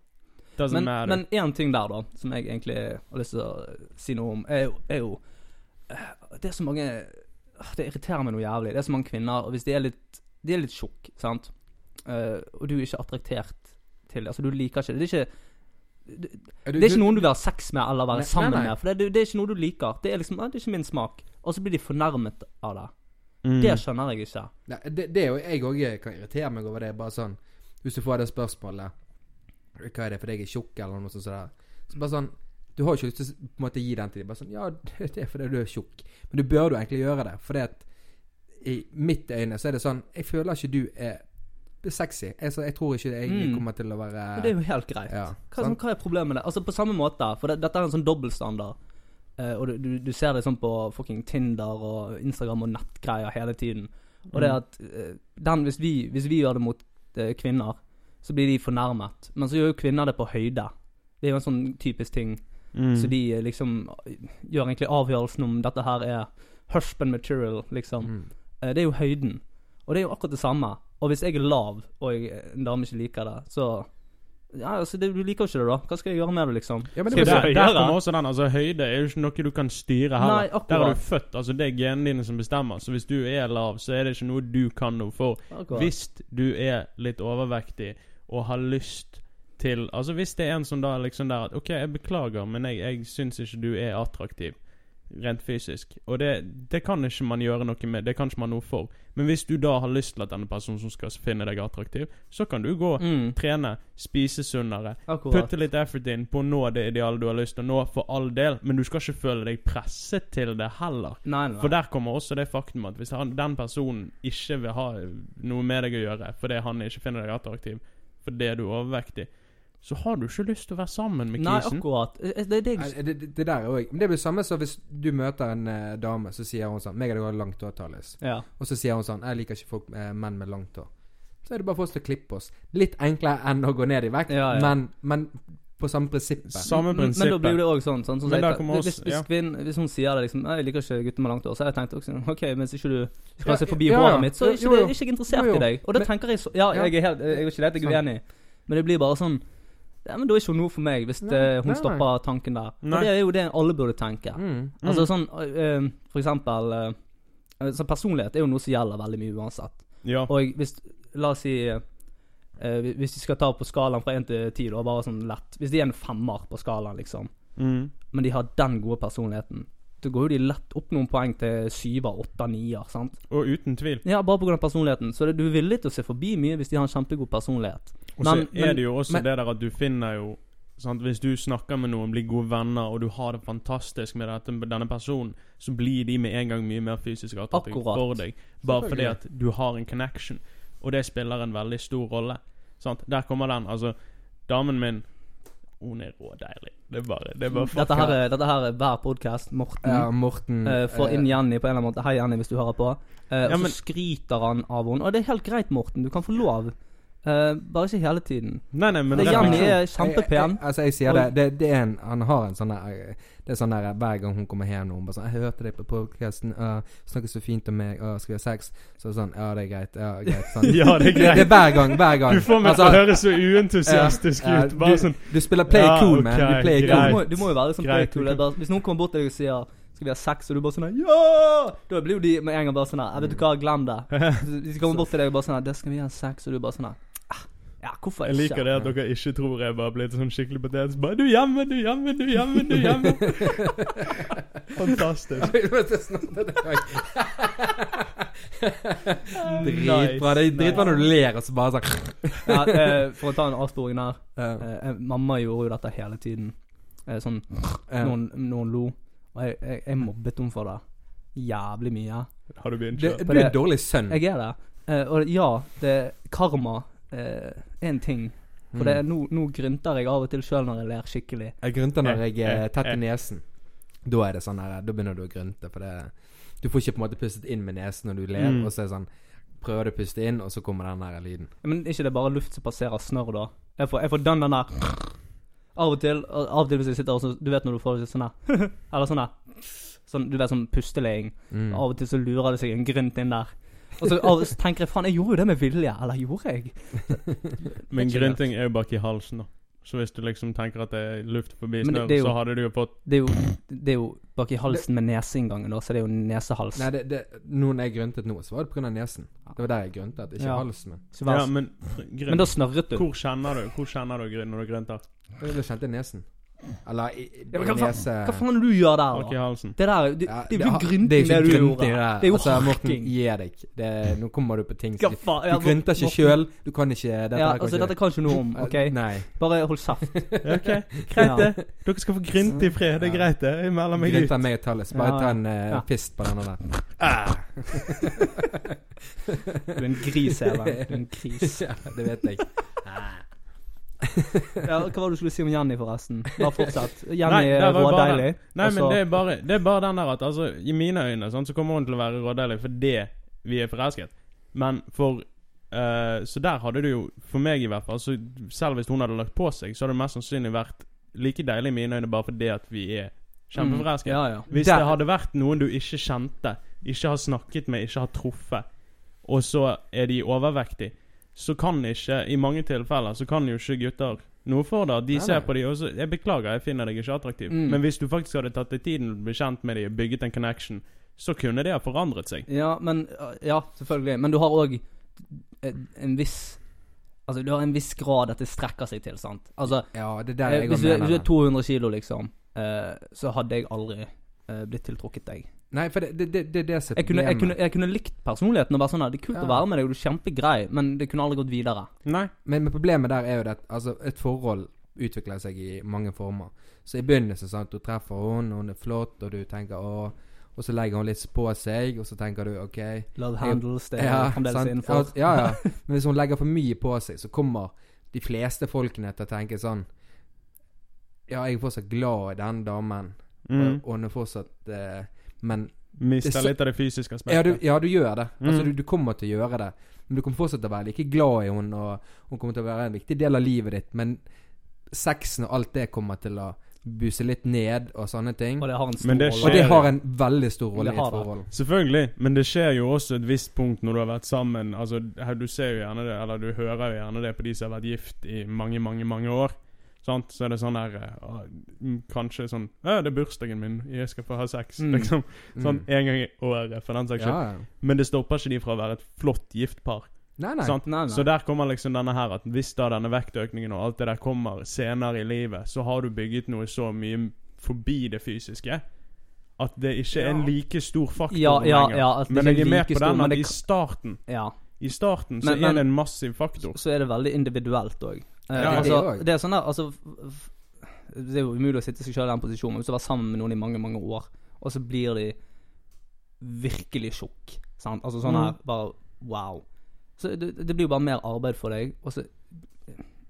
Men én ting der, da, som jeg egentlig har lyst til å si noe om, er jo, er jo Det er så mange Det irriterer meg noe jævlig. Det er så mange kvinner, og hvis de er litt De er litt tjukke, sant, uh, og du er ikke attraktert til det, altså du liker ikke det. Det er ikke det, det er ikke noen du vil ha sex med eller være Nei, sammen nei, nei. med. For det, det er ikke noe du liker. Det er liksom, det er ikke min smak. Og så blir de fornærmet av det. Mm. Det skjønner jeg ikke. Nei, det, det er jo jeg òg kan irritere meg over det. Bare sånn Hvis du får det spørsmålet Hva er det fordi jeg er tjukk, eller noe sånt. Så bare sånn Du har ikke lyst til å måte gi den til dem. Bare sånn Ja, det er fordi du er tjukk. Men du bør jo egentlig gjøre det. Fordi at i mitt øyne så er det sånn Jeg føler ikke du er sexy. Jeg, så jeg tror ikke jeg Mm. kommer til å være det er jo helt greit. Ja, Hva, sånn? hva er problemet med det? Altså På samme måte, for det, dette er en sånn dobbeltstandard. Uh, og du, du, du ser det sånn på fucking Tinder og Instagram og nettgreier hele tiden. Og det Mm. at uh, den, hvis, vi, hvis vi gjør det mot uh, kvinner, så blir de fornærmet. Men så gjør jo kvinner det på høyde. Det er jo en sånn typisk ting. Mm. Så de eh, liksom gjør egentlig avgjørelsen om dette her er husband material, liksom. Mm. Eh, det er jo høyden. Og det er jo akkurat det samme. Og hvis jeg er lav, og jeg, en dame ikke liker det, så Ja, altså, det, du liker jo ikke det, da. Hva skal jeg gjøre med det, liksom? Ja, men det der, der kommer også den. Altså Høyde er jo ikke noe du kan styre heller. Nei, der er du født. Altså Det er genene dine som bestemmer. Så hvis du er lav, så er det ikke noe du kan noe for. Akkurat. Hvis du er litt overvektig og har lyst til Altså Hvis det er en som da liksom der at OK, jeg beklager, men jeg, jeg syns ikke du er attraktiv rent fysisk. Og det, det kan ikke man gjøre noe med. Det kan ikke man noe for. Men hvis du da har lyst til at denne personen som skal finne deg attraktiv, så kan du gå, Mm, trene, spise sunnere, akkurat. Putte litt effort inn på å nå det idealet du har lyst til å nå, for all del, men du skal ikke føle deg presset til det heller. Nei, nei. For der kommer også det faktum at hvis han, den personen ikke vil ha noe med deg å gjøre fordi han ikke finner deg attraktiv fordi du er overvektig, så har du ikke lyst til å være sammen med Nei, akkurat. Eh, Det er det Nei, det, det, det der er òg Men det blir samme som hvis du møter en uh, dame, så sier hun sånn 'Meg og deg har langt hår, Thales.' Ja. Og så sier hun sånn 'Jeg liker ikke folk, uh, menn med langt hår'. Så er det bare for oss til å klippe oss. Litt enklere enn å gå ned i vekt, Ja, ja. Men, men på samme prinsippet. Samme Men, men da blir det òg sånn. sånn sånn jeg- hvis, hvis, ja. kvinn, hvis hun sier det liksom 'Jeg liker ikke gutter med langt hår', så har jeg tenkt også OK, mens ikke du skal Ja, se forbi ja, ja. håret mitt, så er ikke, jo, det, jo. ikke jeg interessert Jo, jo. i deg. Og da Men- tenker jeg så Ja, Ja. jeg er helt Jeg er ikke det jeg er uenig men det blir bare sånn Ja, men da er ikke hun noe for meg, hvis Nei, eh, hun nei, nei. stopper tanken der. Nei. Og det er jo det alle burde tenke. Mm. Altså sånn uh, For eksempel uh, Så personlighet er jo noe som gjelder veldig mye uansett. Ja. Og hvis La oss si uh, Hvis vi skal ta på skalaen fra én til ti, da, bare sånn lett Hvis de er en femmer på skalaen, liksom, Mm. men de har den gode personligheten, da går jo de lett opp noen poeng til syver, åtter, nier. sant? Og uten tvil. Ja, bare pga. personligheten. Så det, du er villig til å se forbi mye hvis de har en kjempegod personlighet. Og så Men- er det jo også men- det der at du finner jo sant? Hvis du snakker med noen, blir gode venner, og du har det fantastisk med dette, denne personen, så blir de med en gang mye mer fysisk attraktive for deg. Bare fordi at du har en connection. Og det spiller en veldig stor rolle. Sant? Der kommer den. Altså, damen min hun er rådeilig. Det er bare, det er bare Dette her, er- dette her er hver podkast. Morten Ja, Morten eh, får eh, inn Jenny på en eller annen måte. Hei, Jenny, hvis du hører på. Eh, Ja, og men- så skryter han av henne. Og det er helt greit, Morten. Du kan få lov. Eh, bare ikke hele tiden. Nei, nei, men refleksjon- er kjempepen. jeg, altså, jeg sier det, det, det er en, Han har en sånn der eh, Det er sånn der hver gang hun kommer hjem, og hun bare sånn 'Jeg hørte deg på podkasten. Uh, snakker så fint om meg. Uh, skal vi ha sex?' Så er det sånn 'Ja, det er greit. Ja, greit.' Sånn. (laughs) Ja, det er Det, det er hver gang. Hver gang. Du får meg til Altså, å høres så uentusiastisk uh, ut. Bare du, sånn du spiller play Ja, cool, man. Okay, Du play cool. Du, må, du må jo være sånn Greit, cool. Bare- Hvis noen kommer bort til deg og sier 'Skal vi ha sex?' og du bare sånn 'Ja!' Da blir jo de med en gang bare sånn vet du hva, glem det'. (laughs) Hvis de kommer bort til deg og bare sånn 'Det skal vi ha sex', og du bare sånn Ja, hvorfor Jeg liker det at dere ikke tror jeg bare blitt sånn skikkelig patetisk. Bare 'Du hjemme, du hjemme, du hjemme', du hjemme. (laughs) Fantastisk. Dritbra. Det er dritbra når du ler, og så bare sånn ja, eh, For å ta en avsporing der. Eh, eh, mamma gjorde jo dette hele tiden. Eh, sånn Noen, noen lo. Og jeg, jeg, jeg mobbet henne for det. Jævlig mye. Har du begynt Du, du er en dårlig sønn. Jeg er det. Eh, og ja, det karma eh, er en ting. For det, er- nå, nå grynter jeg av og til sjøl når jeg ler skikkelig. Jeg grynter når jeg er Eh, tett eh. i nesen. Da er det sånn her Da begynner du å grynte, for det Du får ikke på en måte pustet inn med nesen når du ler, Mm. og så er det sånn Prøver du å puste inn, og så kommer den der lyden. Men ikke det er bare luft som passerer snørr, da? Jeg får, jeg får den den der Av og til Av og til hvis jeg sitter og så Du vet når du får det sånn her (laughs) Eller sånn her Sånn, du vet sånn pusteleing. Mm. Av og til så lurer det seg en grynt inn der. Og så, tenker jeg faen, jeg gjorde jo det med vilje. Eller gjorde jeg? Men grynting er jo bak i halsen, da. Så hvis du liksom tenker at det er luft forbi Men det- snø, det jo- så hadde du jo fått Det er jo, det er jo bak i halsen med neseinngangen, da, så det er jo nesehals. Nei, det, det, noen jeg gryntet nå, så var det pga. nesen. Det var der jeg gryntet, ikke Ja. halsen Men. Ja, men men da snørret du. Hvor kjenner du Hvor kjenner du gryn når du grynter? Da kjente nesen. Eller i, Ja, hva, nese hva faen er det du gjør der, da? Okay, halsen? Det der, det, Ja, det jo har- ikke det, det, er jo du ikke grynting, det. Det er jo altså, Morten, gi deg. Det, nå kommer du på ting som Du ja, grynter ikke sjøl. Du kan ikke Dette Ja, her altså, dette kan ikke noe om, OK? Nei. Bare hold saft. (laughs) Ok, greit det. Dere skal få grynte i fred. Det er greit, det. Jeg melder meg ut. Grynter meg og Tallis. Bare Ja, ta en uh, pist på denne der. Du er en gris, Even. Du er en (laughs) gris. ja, det vet jeg. Ja, hva var det du skulle si om Jenny, forresten? Bare fortsett. (laughs) Jenny nei, er rådeilig. Nei, men det er, bare, det er bare den der at altså, I mine øyne sånn, så kommer hun til å være rådeilig fordi vi er forelsket. Men for uh, Så der hadde det jo, for meg i hvert fall så Selv hvis hun hadde lagt på seg, så hadde det mest sannsynlig vært like deilig i mine øyne bare fordi at vi er kjempeforelsket. Mm, ja, ja. Hvis Der- det hadde vært noen du ikke kjente, ikke har snakket med, ikke har truffet, og så er de overvektige, så kan ikke I mange tilfeller så kan jo ikke gutter noe for det. De Nei, ser nei. på de og så Jeg beklager, jeg finner deg ikke attraktiv. Mm. Men hvis du faktisk hadde tatt deg tiden til å bli kjent med dem og bygget en connection, så kunne det ha forandret seg. Ja, men Ja, selvfølgelig. Men du har òg en, viss Altså, du har en viss grad at det strekker seg til, sant? Altså, Ja, det er der eh, jeg hvis, du, hvis du er 200 kilo, liksom, eh, så hadde jeg aldri blitt tiltrukket deg. Nei, for det, det, det, som er Jeg kunne, jeg, kunne, jeg kunne likt personligheten og bare sånn at Det er kult Ja. å være med deg, og du er kjempegrei, men det kunne aldri gått videre. Nei. Men, men problemet der er jo det at altså, et forhold utvikler seg i mange former. Så i begynnelsen sant, du treffer hun, hun er flott, og du tenker å Og så legger hun litt på seg, og så tenker du OK Love handles, det er ja, fremdeles innenfor. Ja, ja, ja. (laughs) Men hvis hun legger for mye på seg, så kommer de fleste folkene til å tenke sånn Ja, jeg er fortsatt glad i den damen, Mm. og, og fortsatt eh, Men Mister Det er litt av det fysiske ja aspektet. du, ja, du gjør det. Altså, Mm. du, du kommer til å gjøre det. Men du kommer fortsatt til å være like glad i henne, og hun kommer til å være en viktig del av livet ditt. Men sexen og alt det kommer til å buse litt ned og sånne ting. Og det har en stor Men Og det har en veldig stor rolle i et det. forhold. Selvfølgelig, men det skjer jo også et visst punkt når du har vært sammen. Altså, Du ser jo gjerne det, eller du hører jo gjerne det på de som har vært gift i mange, mange mange år. Sant? Så er det sånn der mm, Kanskje sånn Ja, det er bursdagen min, jeg skal få ha sex. Mm. Liksom. Sånn Mm. en gang i året, for den saks skyld. Ja, ja. Men det stopper ikke de fra å være et flott gift par. Nei, nei. Nei. Så der kommer liksom denne her at hvis da denne vektøkningen og alt det der kommer senere i livet, så har du bygget noe så mye forbi det fysiske at det ikke er en like stor faktor Ja, ja, lenger. ja, men jeg er med like på den at i starten Ja. I starten så Men- er det en massiv faktor. Så er det veldig individuelt òg. Ja, altså, det er det er sånn der Altså Det er jo umulig å sitte seg sjøl i den posisjonen, men hvis du har vært sammen med noen i mange, mange år, og så blir de virkelig sjokk. sant? Altså sånn her Mm. Bare wow. Så det, det blir jo bare mer arbeid for deg, og så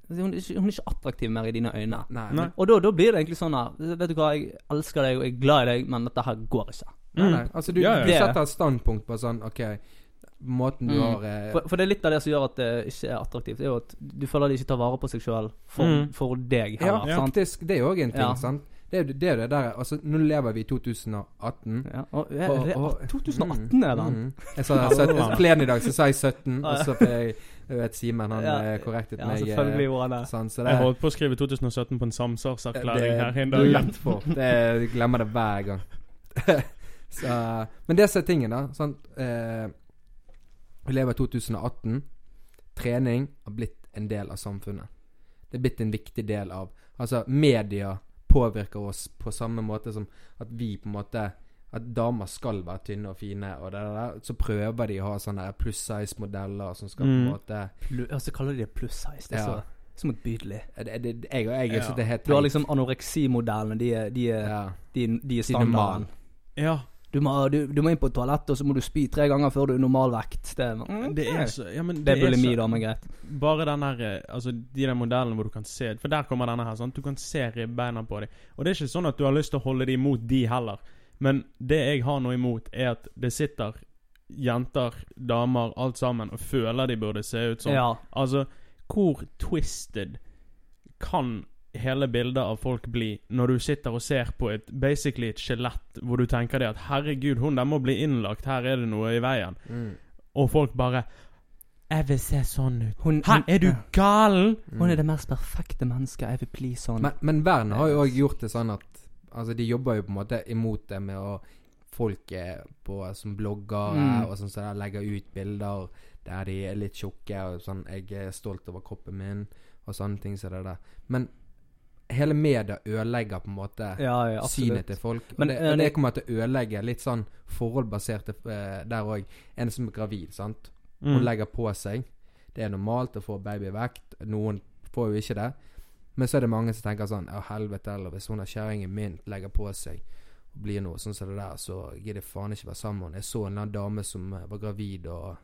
Hun er ikke, hun er ikke attraktiv mer i dine øyne. Nei. Nei. Og da, da blir det egentlig sånn her Vet du hva, jeg elsker deg og jeg er glad i deg, men dette her går ikke. Nei, nei. Altså, du, Ja, ja. du setter et standpunkt på sånn OK, måten du Mm. har eh, For, for det er litt av det som gjør at det ikke er attraktivt. Det er jo at du føler de ikke tar vare på seg sjøl for, Mm. for deg Ja, heller. sant? faktisk. Det er jo òg en ting, Ja. sant. Det er det, er det der Altså, nå lever vi i 2018. Ja, og, er Og- det og- 2018 er den? Mm. Jeg sa 17, Plen i dag, så sa jeg 17, og så fikk jeg jeg vet Simen, han Ja, ja, korrektet Ja, meg. eh, selvfølgelig gjorde han det. Sånn, så Jeg det, holdt på å skrive 2017 på en samsvarserklæring her en dag. Det, jeg glemmer det hver gang. (laughs) så, men det som er tingen, da Sånn, Eh, Vi lever i 2018. Trening har blitt en del av samfunnet. Det er blitt en viktig del av Altså, media påvirker oss på samme måte som at vi på en måte At damer skal være tynne og fine, og det der. Så prøver de å ha sånne pluss size-modeller som skal på en Mm. måte Plu, og så kaller de det pluss size. Det er Ja. så, så motbydelig. Jeg og jeg Ja. syns det er helt Du har liksom anoreksimodellene. De er, de er, ja. de, de er standarden. Ja, Du må, du, du må inn på toalettet, og så må du spy tre ganger før du er normalvekt. Det, mm, det er så ja, men det er bulimi, da, men greit. Bare den her eh, Altså de der modellene hvor du kan se For der kommer denne her, sant. Du kan se ribbeina på dem. Og det er ikke sånn at du har lyst til å holde dem imot de heller. Men det jeg har noe imot, er at det sitter jenter, damer, alt sammen og føler de burde se ut sånn. Ja. Altså, hvor twisted kan hele bildet av folk bli når du sitter og ser på et basically et skjelett hvor du tenker det at herregud, hun der må bli innlagt, her er det noe i veien. Mm. Og folk bare Jeg vil se sånn ut. Hun, Hæ, er du galen? Hun er det mest perfekte mennesket. Jeg vil bli sånn. Men, men verden har jo òg gjort det sånn at Altså, de jobber jo på en måte imot det med å Folk er på, som bloggere Mm. og sånn så der legger ut bilder der de er litt tjukke og sånn 'Jeg er stolt over kroppen min', og sånne ting som det der. Men hele media ødelegger på en måte ja, ja, synet til folk. Men, det, eh, det- det kommer til å ødelegge litt sånn forhold basert eh, der òg. En som er gravid, sant. Hun Mm. legger på seg. Det er normalt å få babyvekt. Noen får jo ikke det. Men så er det mange som tenker sånn Ja, helvete eller hvis hun er kjerringen min legger på seg og blir noe sånn som det der, så gidder jeg faen ikke være sammen med henne. Jeg så en eller annen dame som eh, var gravid og,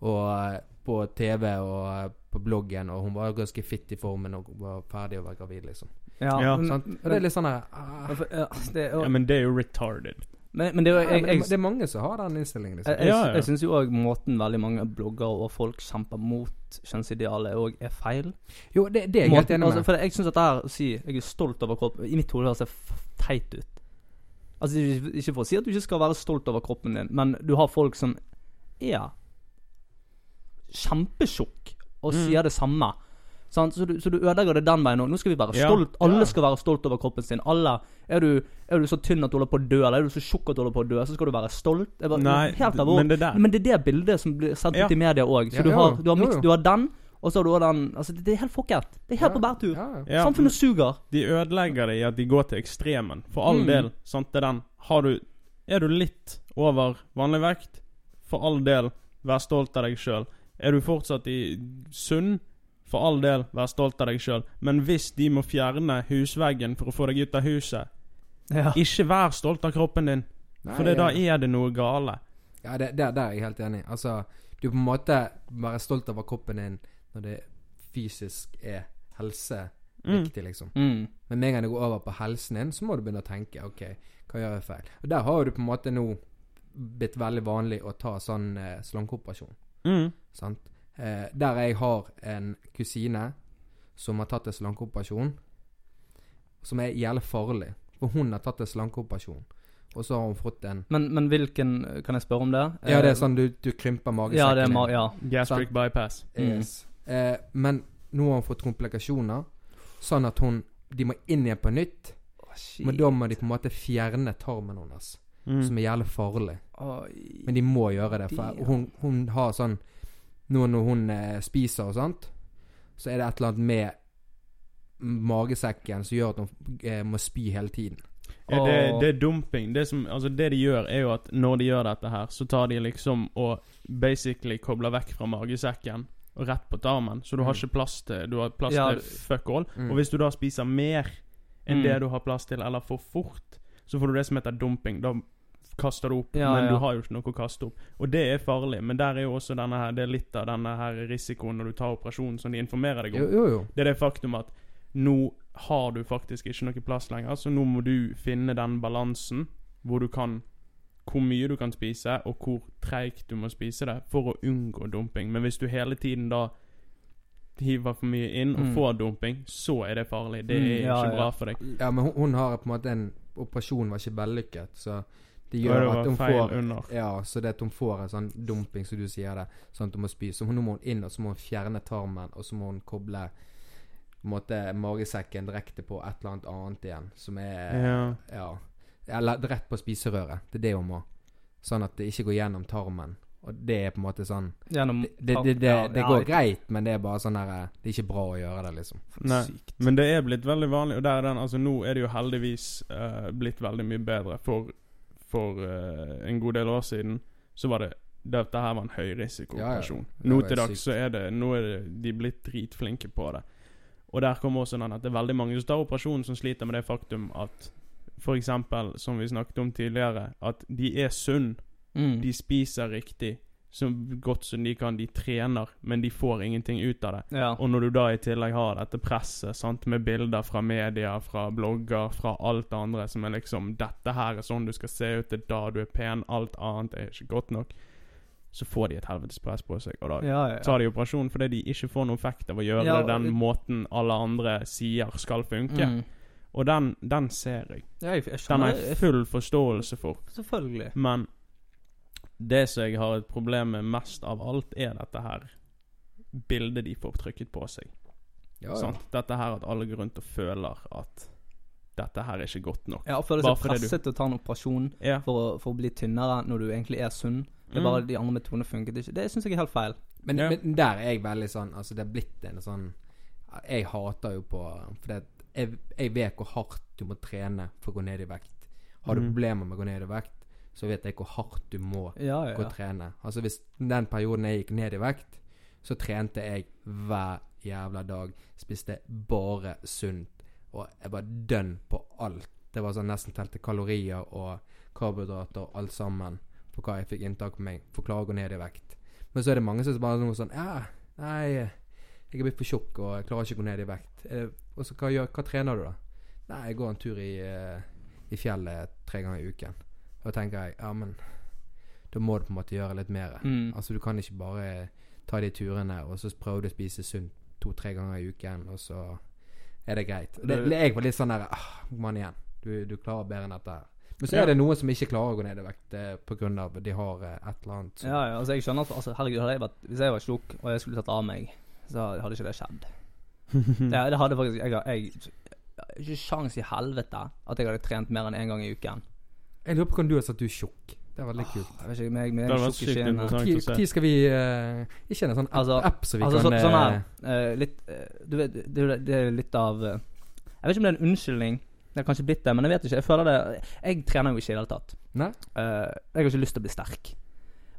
og eh, på TV og eh, på bloggen, og hun var ganske fit i formen og var ferdig å være gravid, liksom. Ja, Ja, men, Og det er litt sånn her ah, ja, det, er- Ja, men det er jo retarded. men, men det er jeg, ja, jeg, men jeg, Det er mange som har den innstillingen. Liksom. Jeg, jeg, Ja, ja. jeg syns jo òg måten veldig mange blogger og folk kjemper mot kjønnsidealet òg er feil. Jo, det, det er jeg helt enig med. altså, for jeg syns at det her å si 'jeg er stolt over kroppen' I mitt hode høres det teit ut. Altså ikke, ikke for å si at du ikke skal være stolt over kroppen din, men du har folk som er kjempetjukk og Mm. sier det samme. Så, du, så du ødelegger det den veien òg. Nå skal vi være Ja, stolt. Alle skal være stolt over kroppen sin. Alle er du, er du så tynn at du holder på å dø, eller er du så tjukk at du holder på å dø, så skal du være stolt. Bare, Nei, men det men det er det bildet som blir sendt Ja. ut i media òg. Så Ja, du, har, du, har jo, du har den, og så har du også den Altså, det, er helt fucket. Det er helt på bærtur. Samfunnet suger. De ødelegger det i at de går til ekstremen. For all Mm. del, sant, det er den. Har du Er du litt over vanlig vekt, for all del, vær stolt av deg sjøl. Er du fortsatt i sunn, for all del, vær stolt av deg sjøl. Men hvis de må fjerne husveggen for å få deg ut av huset, Ja. ikke vær stolt av kroppen din. Nei, For det, da er det noe gale. Ja, det, der, der er jeg helt enig. Altså, du på en måte være stolt over kroppen din når det fysisk er helse Mm. viktig, liksom. Mm. Men med en gang det går over på helsen din, så må du begynne å tenke OK, hva gjør jeg feil? Og der har jo du på en måte nå blitt veldig vanlig å ta sånn eh, slankeoperasjon. Mm. Sant? Eh, der jeg har en kusine som har tatt en slankeoperasjon, som er jævlig farlig. For hun har tatt en slankeoperasjon, og så har hun fått en Men, men hvilken Kan jeg spørre om det? Ja, det Eh, er sånn du, du krymper magesekken. Ja, det er ma ja. Gastric bypass. Mm. Yes. Eh, men nå har hun fått komplikasjoner, sånn at hun De må inn igjen på nytt. Men da må de på en måte fjerne tarmen hennes, Mm. som er jævlig farlig. Oi. Men de må gjøre det, for De- hun, hun har sånn Nå når hun eh, spiser og sånt, så er det et eller annet med magesekken som gjør at hun eh, må spy hele tiden. Ja, det, det er dumping. Det, som, altså det de gjør, er jo at når de gjør dette her, så tar de liksom og basically kobler vekk fra magesekken og rett på tarmen. Så du har Mm. ikke plass til Du har plass Ja, til fuck all. Mm. Og hvis du da spiser mer enn Mm. det du har plass til, eller for fort, så får du det som heter dumping. Da kaster det opp, Ja, men ja. du har jo ikke noe å kaste opp. Og det er farlig, men der er jo også denne her, det er litt av denne her risikoen når du tar operasjonen som de informerer deg om. Jo, jo. jo. Det er det faktum at nå har du faktisk ikke noe plass lenger, så nå må du finne den balansen hvor du kan hvor mye du kan spise, og hvor treigt du må spise det for å unngå dumping. Men hvis du hele tiden da hiver for mye inn og Mm. får dumping, så er det farlig. Det Mm, er ja, ikke ja. bra for deg. Ja, men hun, hun har på en måte en Operasjonen var ikke vellykket, så det gjør det at hun får under. Ja, så det at hun får en sånn dumping, som du sier det, sånn at hun må spy. Så nå må hun inn, og så må hun fjerne tarmen, og så må hun koble måte magesekken direkte på et eller annet annet igjen, som er Ja. Ja. Eller rett på spiserøret. Det er det hun må. Sånn at det ikke går gjennom tarmen. Og det er på en måte sånn Gjennom Det, det, det, det, Ja, det ja, går greit, men det er bare sånn der Det er ikke bra å gjøre det, liksom. Nei. Sykt. Men det er blitt veldig vanlig, og der er den, altså nå er det jo heldigvis uh, blitt veldig mye bedre. For, for uh, en god del år siden så var det dette her var en høyrisikooperasjon. Ja, ja. Nå til dags så er det Nå er det, de blitt dritflinke på det. Og der kommer også den at det er veldig mange som tar operasjonen som sliter med det faktum at eksempel, som vi snakket om tidligere, at de er sunn. Mm. De spiser riktig så godt som de kan. De trener, men de får ingenting ut av det. Ja. Og når du da i tillegg har dette presset sant, med bilder fra media, fra blogger, fra alt det andre som er liksom 'Dette her er sånn du skal se ut, det er da du er pen, alt annet er ikke godt nok', så får de et helvetes press på seg. Og da Ja, ja, tar de operasjon fordi de ikke får noen effekt av å gjøre Ja, det den måten alle andre sier skal funke. Mm. Og den, den ser jeg. Ja, jeg, jeg Den har jeg full forståelse for. Selvfølgelig. Men det som jeg har et problem med mest av alt, er dette her bildet de får trykket på seg. Ja, ja. Dette her at alle går rundt og føler at dette her er ikke godt nok. Ja, å føle seg presset til å ta en operasjon Ja. for å, for å bli tynnere når du egentlig er sunn. Det er Mm. bare de andre metodene funket ikke. Det syns jeg er helt feil. Men, Ja. men der er jeg veldig sånn Altså, det er blitt en sånn Jeg hater jo på For det, jeg, jeg vet hvor hardt du må trene for å gå ned i vekt. Har du mm. problemer med å gå ned i vekt, så vet jeg hvor hardt du må Ja, ja, gå og trene. Altså Hvis den perioden jeg gikk ned i vekt, så trente jeg hver jævla dag. Spiste bare sunt. Og jeg var dønn på alt. Det var sånn nesten telte kalorier og karbohydrater og alt sammen på hva jeg fikk inntak på meg for å klare å gå ned i vekt. Men så er det mange som bare noe sånn Ja, nei, jeg er blitt for tjukk og jeg klarer ikke å gå ned i vekt. Og så hva, gjør, hva trener du, da? Nei, jeg går en tur i, eh, i fjellet tre ganger i uken. Da tenker jeg ja, men da må du på en måte gjøre litt mer. Mm. Altså Du kan ikke bare ta de turene og så prøve du å spise sunt to-tre ganger i uken, og så er det greit. Det, jeg var litt sånn der ah, Mann igjen. Du, du klarer bedre enn dette. Men så er det noen som ikke klarer å gå ned i vekt eh, på grunn av de har eh, et eller annet Så. Ja, ja, altså jeg skjønner at altså, Herregud, hadde jeg vært, hvis jeg var tjukk og jeg skulle tatt av meg, så hadde ikke det skjedd. (laughs) Det, det hadde faktisk Jeg jeg, ikke sjans i helvete at jeg hadde trent mer enn én gang i uken. Jeg lurer på hvordan du har sagt du er tjukk. Det var veldig kult. Jeg vet ikke, meg med Det hadde vært tjukk i sykt interessant. Når å se. når skal vi eh, Ikke en sånn app, Altså- app som vi Altså så, kan sånn eh, her eh, Litt eh, Du vet, det, er jo- det er litt av eh, Jeg vet ikke om det er en unnskyldning. Det har kanskje blitt det, men jeg vet ikke. Jeg føler det Jeg trener jo ikke i det hele tatt. Nei? Eh, jeg har ikke lyst til å bli sterk.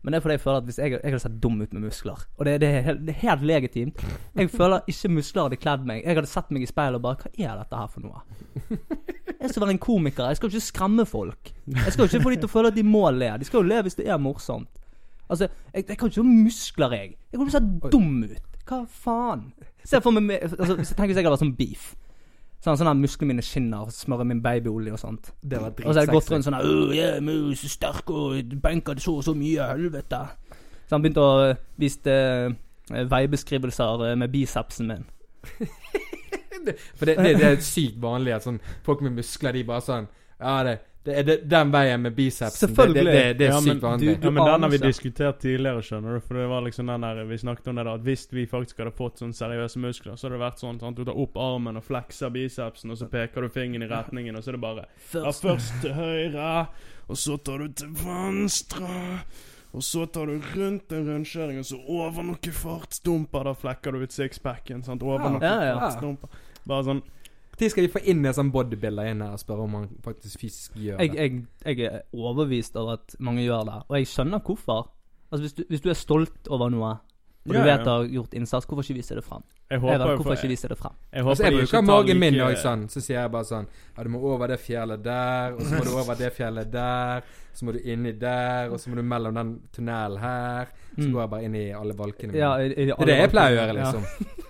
Men det er fordi jeg føler at hvis jeg, jeg hadde sett dum ut med muskler Og det, det, er, helt, det er helt legitimt. Jeg føler ikke muskler hadde kledd meg. Jeg hadde sett meg i speilet og bare Hva er dette her for noe? Jeg skal være en komiker. Jeg skal jo ikke skremme folk. Jeg skal jo ikke få dem til å føle at de må le. De skal jo le hvis det er morsomt. Altså, jeg, jeg kan ikke ha muskler, jeg. Jeg kommer til å se dum ut. Hva faen? Se for meg altså, Tenk hvis jeg hadde vært sånn beef. Sånn, sånn at musklene mine skinner, smører min babyolje og sånt. Det var Og så har jeg gått rundt sånn her, «Åh, jeg er mus, sterk og benker så og så mye, helvete. Så han begynte å vise øh, veibeskrivelser øh, med bicepsen min. (laughs) (laughs) For det, det, det er sykt vanlig at sånn folk med muskler, de bare sånn Ja, det, det er det, den veien med bicepsen. Selvfølgelig. Det, det, det, det er Ja, sykt vanlig. du- Ja, men den har vi diskutert tidligere, skjønner du. For det var liksom den der Vi snakket om det da At hvis vi faktisk hadde fått sånn seriøse muskler, så hadde det vært sånn sant? Du tar opp armen og flekser bicepsen, og så peker du fingeren i retningen, og så er det bare Ja, først til høyre, og så tar du til venstre. Og så tar du rundt en rundkjøring, og så over noen fartsdumper. Da flekker du ut sixpacken. Over Ja. noen Ja, ja. fartsdumper. Bare sånn Når skal vi få inn en sånn bodybuilder inn her og spørre om han faktisk fysisk gjør Jeg, det? jeg, jeg er overbevist over at mange gjør det, og jeg skjønner hvorfor. Altså Hvis du, hvis du er stolt over noe, og Ja, du vet ja. du har gjort innsats, hvorfor ikke vise det frem? Jeg håper jo hvorfor for- ikke vise det frem? Jeg håper Altså, jeg bruker magen min òg sånn. Så sier jeg bare sånn Ja, du må over det fjellet der, og så må du (laughs) over det fjellet der. Så må du inni der, og så må du mellom den tunnelen her. Så Mm. går jeg bare inn i alle valkene mine. Ja, i, i det er det jeg pleier å gjøre, liksom.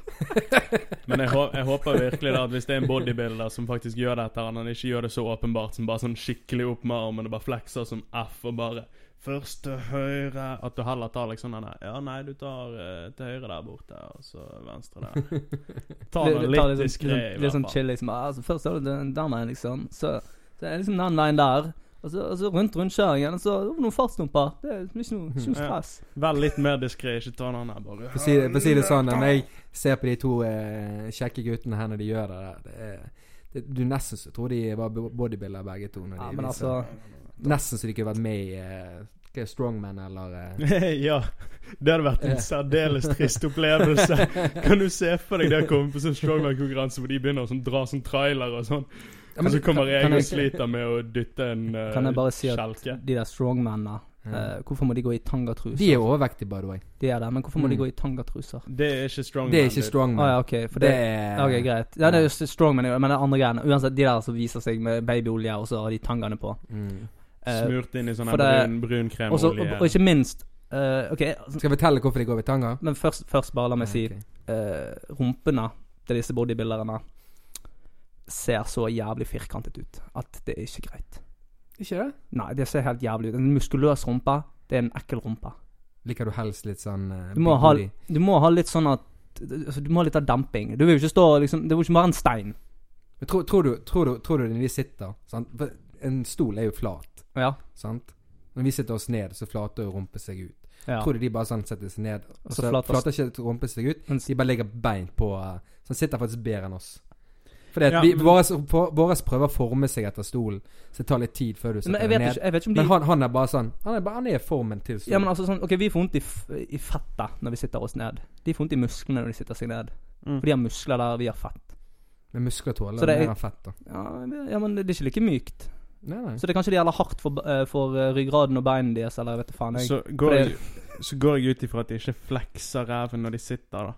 Men jeg, hå- jeg håper virkelig da at hvis det er en bodybuilder som faktisk gjør dette, han ikke gjør det så åpenbart som bare sånn skikkelig opp med armen og bare flekser som F og bare Først til høyre At du heller tar liksom den der Ja, nei, du tar uh, til høyre der borte, og så venstre der. (laughs) Ta den litt diskré, i hvert fall. Litt sånn fall. chill, liksom. Altså, først tar du den der, liksom. Så, så er det liksom den veien der. Og så, og så rundt rundkjøringen, og så noen fartsdumper. Det er ikke noe, ikke noe Ja. stress. Vær litt mer diskré, ikke ta den her bare For å si, for å si det sånn, når jeg ser på de to eh, kjekke guttene her når de gjør det der det er, det, Du nesten så tror de var bodybuilder begge to. Når de Ja, men viser- altså Nesten så de kunne vært med i eh, Strongman eller eh, (laughs) ja. Det hadde vært en særdeles trist opplevelse. (laughs) Kan du se for deg det å komme på sånn strongman-konkurranse hvor de begynner å sånn, dra sånn trailer og sånn, Ja, og men så kommer jeg kan og jeg- sliter med å dytte en uh, Kan jeg bare si at kjelke? de der strongmennene Ja. eh, Hvorfor må de gå i tangatruser? De er overvektige, by the way. De er det, men hvorfor må de Mm. gå i tangatruser? Det er ikke strongman. Det er ikke dude. Ah, ja, okay, For det det, er okay, greit. Ja, det er jo strongman, men det er andre greiene. Uansett, de der som viser seg med babyolje, og så har de tangene på. Mm. Uh, Smurt inn i sånn brun, brun kremolje. så, og, og ikke minst uh, okay, altså, Skal jeg fortelle hvorfor de går i tanga? men først, først bare la meg si eh, rumpene til disse bodybuilderne ser så jævlig firkantet ut at det er ikke greit. Ikke det? Nei, det ser helt jævlig ut. En muskuløs rumpe, det er en ekkel rumpe. Liker du helst litt sånn uh, Du må ha, du må ha litt sånn at altså, Du må ha litt av damping. Du vil jo ikke stå liksom Det er jo ikke bare en stein. Men tror, tror, du, tror, du, tror du når vi sitter sant? En stol er jo flat, Ja. sant? Når vi sitter oss ned, så flater jo rumpa seg ut. ja. Tror du de bare sånn setter seg ned, og så så flater- flater ikke rumpa seg ut? De bare legger bein på uh, Så han sitter faktisk bedre enn oss. Fordi at Ja, vi, våres, prøver å forme seg etter stolen, så det tar litt tid før du Men setter deg ned. ikke, jeg vet ikke om de Men han, han er bare sånn Han er, bare, han er formen til stolen. Ja, men altså sånn Ok, vi får vondt i, i fettet når vi sitter oss ned. De får vondt i musklene når de sitter seg ned. Mm. For de har muskler der vi har fett. Men muskler tåler er- mer enn fett, da. Ja, ja, men det er ikke like mykt. Nei, nei. Så det er kanskje det gjelder hardt for, eh, for eh, ryggraden og beina deres, eller jeg vet faen. Jeg. Så går, jeg, så går jeg ut ifra at de ikke flekser ræven når de sitter, da.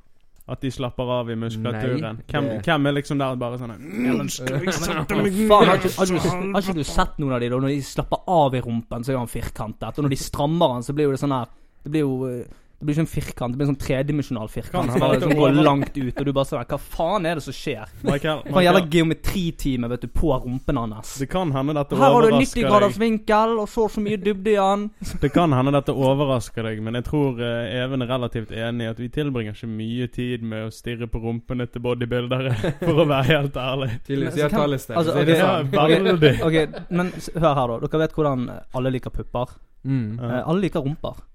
At de slapper av i muskulaturen. Hvem, det- hvem er liksom der bare sånn «Mm, men (laughs) skal jeg sette meg Faen, har ned?» ikke, har, har ikke du sett noen av de da? Når de slapper av i rumpen, så er han firkantet. Og når de strammer han, så blir jo det sånn her Det blir jo eh, Det blir ikke en firkant, det blir en sånn tredimensjonal firkant. han Som bare sånn går langt ut, og du bare sånn Hva faen er det som skjer? Michael, gjelder geometritime, vet du, på rumpen hans. det kan hende dette Her har du 90 overrasker graders deg. vinkel, og så så mye dybde i den. Det kan hende dette overrasker deg, men jeg tror uh, Even er relativt enig i at vi tilbringer ikke mye tid med å stirre på rumpene til bodybuildere, (laughs) for å være helt ærlig. Tydeligvis. Men altså, sånn. Men hør her, da. Dere vet hvordan alle liker pupper. Mm. Eh, alle liker rumper.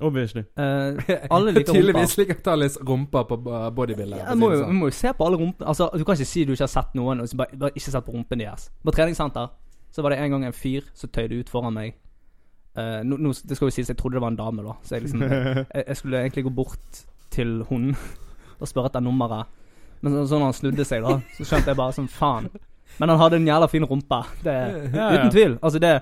Obviously. Uh, (laughs) alle liker Tydeligvis liker Tallis rumpa på bo- bodybuilder. jeg må, jo, vi må jo se på alle rumpene. Altså, du kan ikke si du ikke har sett noen, og så bare, bare ikke sett på rumpen deres. På treningssenter så var det en gang en fyr som tøyde ut foran meg. Uh, no, no, det skal jo sies, jeg trodde det var en dame, da. Så jeg liksom (laughs) jeg, jeg skulle egentlig gå bort til hun (laughs) og spørre etter nummeret. Men så, så når han snudde seg, da, så skjønte jeg bare sånn faen. Men han hadde en jævla fin rumpe. Det, Ja, ja. uten tvil. Altså, det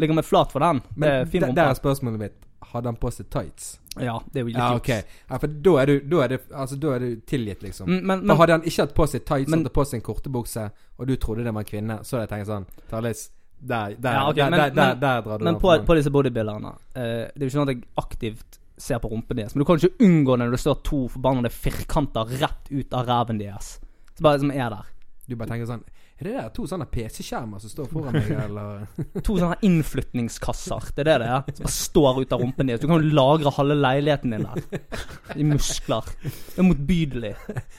ligger meg flat for den. Det er fin rumpe. der er spørsmålet mitt. Hadde han på seg tights? Ja, det er jo litt Ja, okay. Ja, for da er du, da er det, altså, da er du tilgitt, liksom. Mm, Men, men, hadde han ikke hatt på seg tights, Men- hadde på seg en kortebukse, og du trodde det var en kvinne, så hadde jeg tenkt sånn Tarlis, der, der, Ja, okay, der, men- der, der, der drar du men på, på disse bodybuilderne uh, Det er jo ikke sånn at jeg aktivt ser på rumpen deres. Men du kan ikke unngå det når det står to forbannede firkanter rett ut av ræven deres. Som bare som er der. Du bare tenker sånn Er det der to sånne PC-skjermer som står foran meg, (laughs) eller To sånne innflytningskasser. Det er det det er. Som bare står ut av rumpen din. Så Du kan jo lagre halve leiligheten din der. I muskler. Det er motbydelig.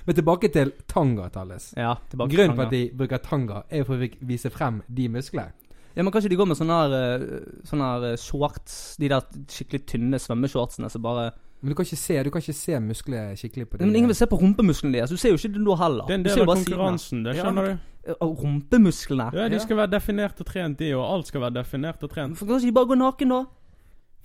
Men tilbake til tanga, Tallis. Ja, tilbake til Grunnen for at de bruker tanga, er jo for å vise frem de musklene. Ja, men kanskje de går med sånne her, eh, sånne her eh, shorts De der skikkelig tynne svømmeshortsene som bare Men du kan ikke se, du kan ikke se muskler skikkelig på dem. Men ingen vil se på rumpemusklene deres. Du ser jo ikke det nå heller. Det er en del av konkurransen, det Ja, skjønner du. Rumpemusklene. Ja, de Ja. skal være definert og trent, de, og alt skal være definert og trent. Hvorfor kan ikke de bare gå naken, da?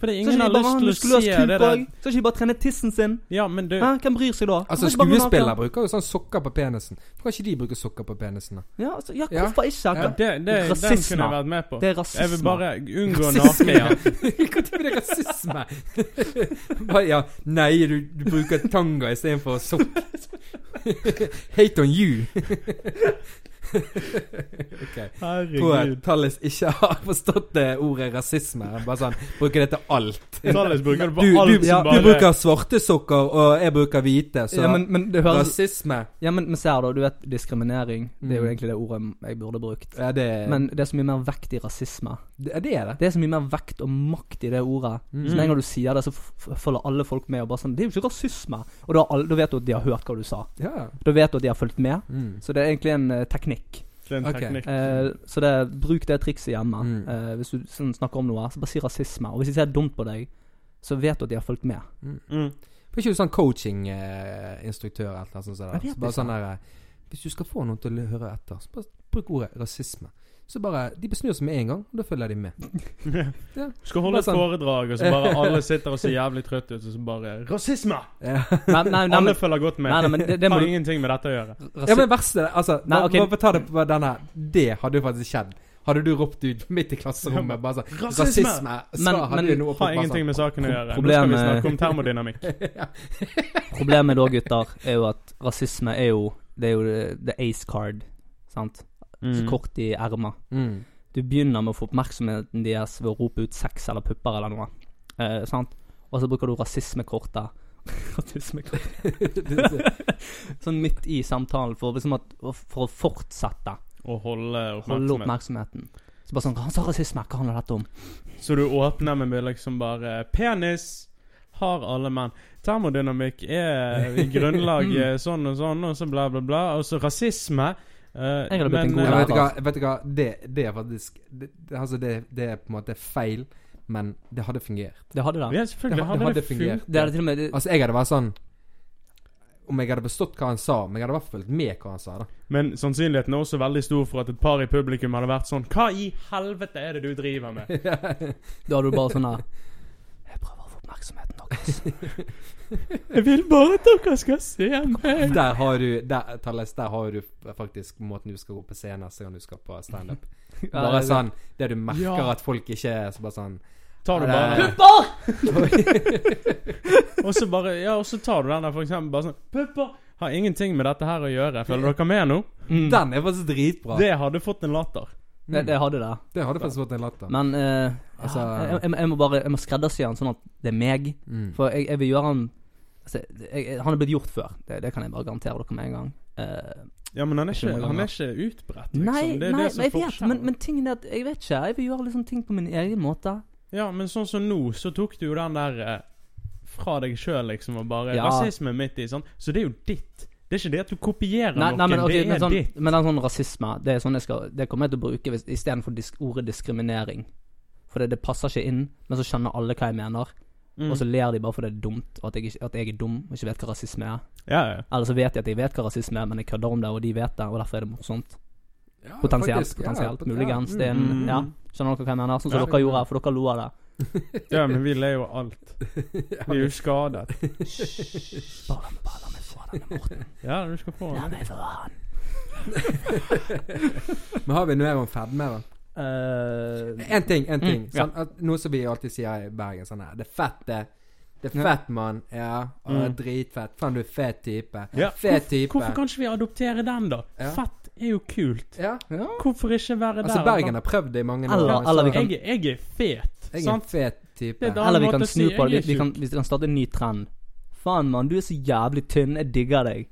Fordi ingen har lyst til å se det der. Skal ikke de bare trene tissen sin? Ja, men du Hæ? Hvem bryr seg da? Altså, skuespillere bruker jo sånn sokker på penisen. Hvorfor kan ikke de bruke sokker på penisen, da? Ja, altså, ja, Ja. hvorfor ikke? ja, det, det, Den Rasisme. kunne jeg vært med på. Det er rasisme. Jeg vil bare unngå Rasisme, naken. ja. (laughs) Når blir det rasisme? (laughs) Bare, ja, nei, du, du bruker tanga istedenfor sokk. (laughs) Hate on you. (laughs) ok. Tror jeg Herregud. Tallis ikke har forstått det ordet rasisme. Bare sånn, Bruker det til alt. (laughs) Tallis bruker det på Du, alt du, som ja, bare bruker svarte sokker, og jeg bruker hvite, så ja, men, men det høres rasisme Ja, men, men ser da, du vet diskriminering. Det er jo Mm. egentlig det ordet jeg burde brukt. Ja, det, Men det er så mye mer vekt i rasisme. Det, det er det. Det er så mye mer vekt og makt i det ordet. Mm. Så med en gang du sier det, så følger alle folk med og bare sånn Det er jo ikke rasisme. Og da, alle, da vet du at de har hørt hva du sa. Ja. Da vet du at de har fulgt med. Mm. Så det er egentlig en uh, teknikk. Det en teknikk. Uh, så det, bruk det trikset hjemme. Mm. Uh, hvis du sånn, snakker om noe, så bare si rasisme. Og hvis de ser dumt på deg, så vet du at de har fulgt med. Mm. er ikke du sånn coaching-instruktør eller noe sånt? Så bare sånn der, Hvis du skal få noen til å høre etter, så bare bruk ordet rasisme. Så bare De besnur seg med en gang, og da følger de med. (laughs) Ja. Skal holde et sånn- foredrag, og så bare (laughs) alle sitter og ser jævlig trøtte ut, og så bare Rasisme! Ja, (laughs) Nei, nei, nei, Alle men, følger godt med. nei, nei, men det, det har du ingenting med dette å gjøre. rasi- ja men verste Altså, Nei, bare, ok. bare ta det på denne. Det hadde jo faktisk skjedd. Hadde du ropt ut midt i klasserommet bare sånn Rasisme! Rasisme! Så Men- hadde men- du noe Har ingenting sånn med saken å gjøre. Nå skal vi snakke om termodynamikk. Problemet da, gutter, er jo at rasisme er jo Det er jo the ace card. Sant? Så Mm. kort i ermet. mm. Du begynner med å få oppmerksomheten deres ved å rope ut sex eller pupper eller noe. Eh, sant? Og så bruker du rasismekortet. (laughs) Rasismekort. (laughs) (laughs) sånn midt i samtalen for, liksom at, for å fortsette. Å holde Holde oppmerksomheten. Så bare sånn Han sa rasisme, hva handler dette om? Så du åpner med liksom bare Penis har alle menn. Termodynamikk er i grunnlaget sånn og sånn, og så bla, bla, bla. Og så rasisme. Eh, Jeg hadde blitt en god Ja, lærer. vet du hva, vet du hva? Det, det er faktisk det, det, Altså, det, det er på en måte feil, men det hadde fungert. Det hadde det. Ja, selvfølgelig Det hadde hadde det fungert. Det hadde til og med det, Altså, jeg hadde vært sånn Om jeg hadde bestått hva han sa, men jeg hadde i hvert fall fulgt med hva han sa, da. Men sannsynligheten er også veldig stor for at et par i publikum hadde vært sånn Hva i helvete er det du driver med? (laughs) Da hadde du bare sånn her Jeg prøver å få oppmerksomheten deres. (laughs) Jeg vil bare at dere skal se meg. Der har du der, Thales, der har du faktisk måten du skal gå på scenen neste gang du skal på standup. Bare sånn Det du merker Ja. at folk ikke er så bare sånn Tar du bare det- (laughs) Og så bare Ja, og så tar du den der for eksempel bare sånn Pupper har ingenting med dette her å gjøre. Følger dere med nå? Mm. Den er faktisk dritbra. Det hadde fått en latter. Det, det hadde det. Det hadde faktisk vært en latter. Men eh, Altså- ja, jeg, jeg, jeg må bare Jeg må skreddersy den sånn at det er meg. Mm. For jeg, jeg vil gjøre han altså, jeg, Han er blitt gjort før. Det, det kan jeg bare garantere dere med en gang. Eh, Ja, men han er Ikke han er ikke utbredt, liksom. nei, det er nei det som er forskjellen. men, men tingen er at Jeg vet ikke. Jeg vil gjøre liksom ting på min egen måte. Ja, men sånn som nå, så tok du jo den der eh, fra deg sjøl, liksom, og bare Ja. Rasisme midt i, sånn. Så det er jo ditt. Det er ikke det at du kopierer Nei, noen, nei, men, okay, det er men, sånn, ditt. men den sånn rasisme Det er sånn jeg skal Det kommer jeg til å bruke istedenfor disk, ordet diskriminering. For det, det passer ikke inn, men så skjønner alle hva jeg mener. Mm. Og så ler de bare fordi det er dumt, og at jeg, at jeg er dum og ikke vet hva rasisme er. Ja, ja. Eller så vet de at jeg vet hva rasisme er, men jeg kødder om det, og de vet det, og derfor er det morsomt. Ja, Potensielt, faktisk, potensielt, pot- muligens. ja, mm, en, mm. ja, Skjønner dere hva jeg mener? Sånn som Ja. dere gjorde, for dere lo av det. ja, men vi ler jo av alt. (laughs) Vi er jo skadet. Bare, bare denne, Morten. Ja, du skal få La den. meg få han. (laughs) Men har vi noe mer om fedme, da? Uh, En ting, en ting. Mm, ja. sånn, at, noe som vi alltid sier i Bergen. Sånn her Det er fett, det. Det er fett, mann. Ja. Mm. Dritfett. Faen, du er fet type. Ja. Fet type. Hvorfor kan ikke vi adoptere den, da? Ja. Fett er jo kult. Ja. Hvorfor ikke være Altså, der? Bergen har prøvd det i mange Eller- år. eller kan- jeg, jeg er fet, Jeg er en sant? fet type. Er Eller vi kan snu på det. Vi, vi, kan, vi kan starte en ny trend. Faen, mann, du er så jævlig tynn. Jeg digger deg.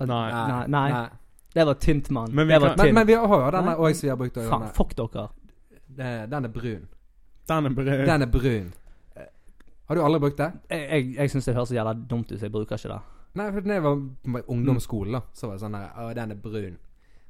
Nei. Nei. Nei, nei. Det var tynt, mann. Men Men, men vi har jo denne òg som vi har brukt. Faen, denne. fuck dere. Den er brun. Den er brun. Den er brun. Har du aldri brukt det? Jeg, jeg, jeg syns det høres så jævla dumt ut, så jeg bruker ikke det. Nei, for da jeg var på ungdomsskolen, da, så var det sånn der Å, den er brun.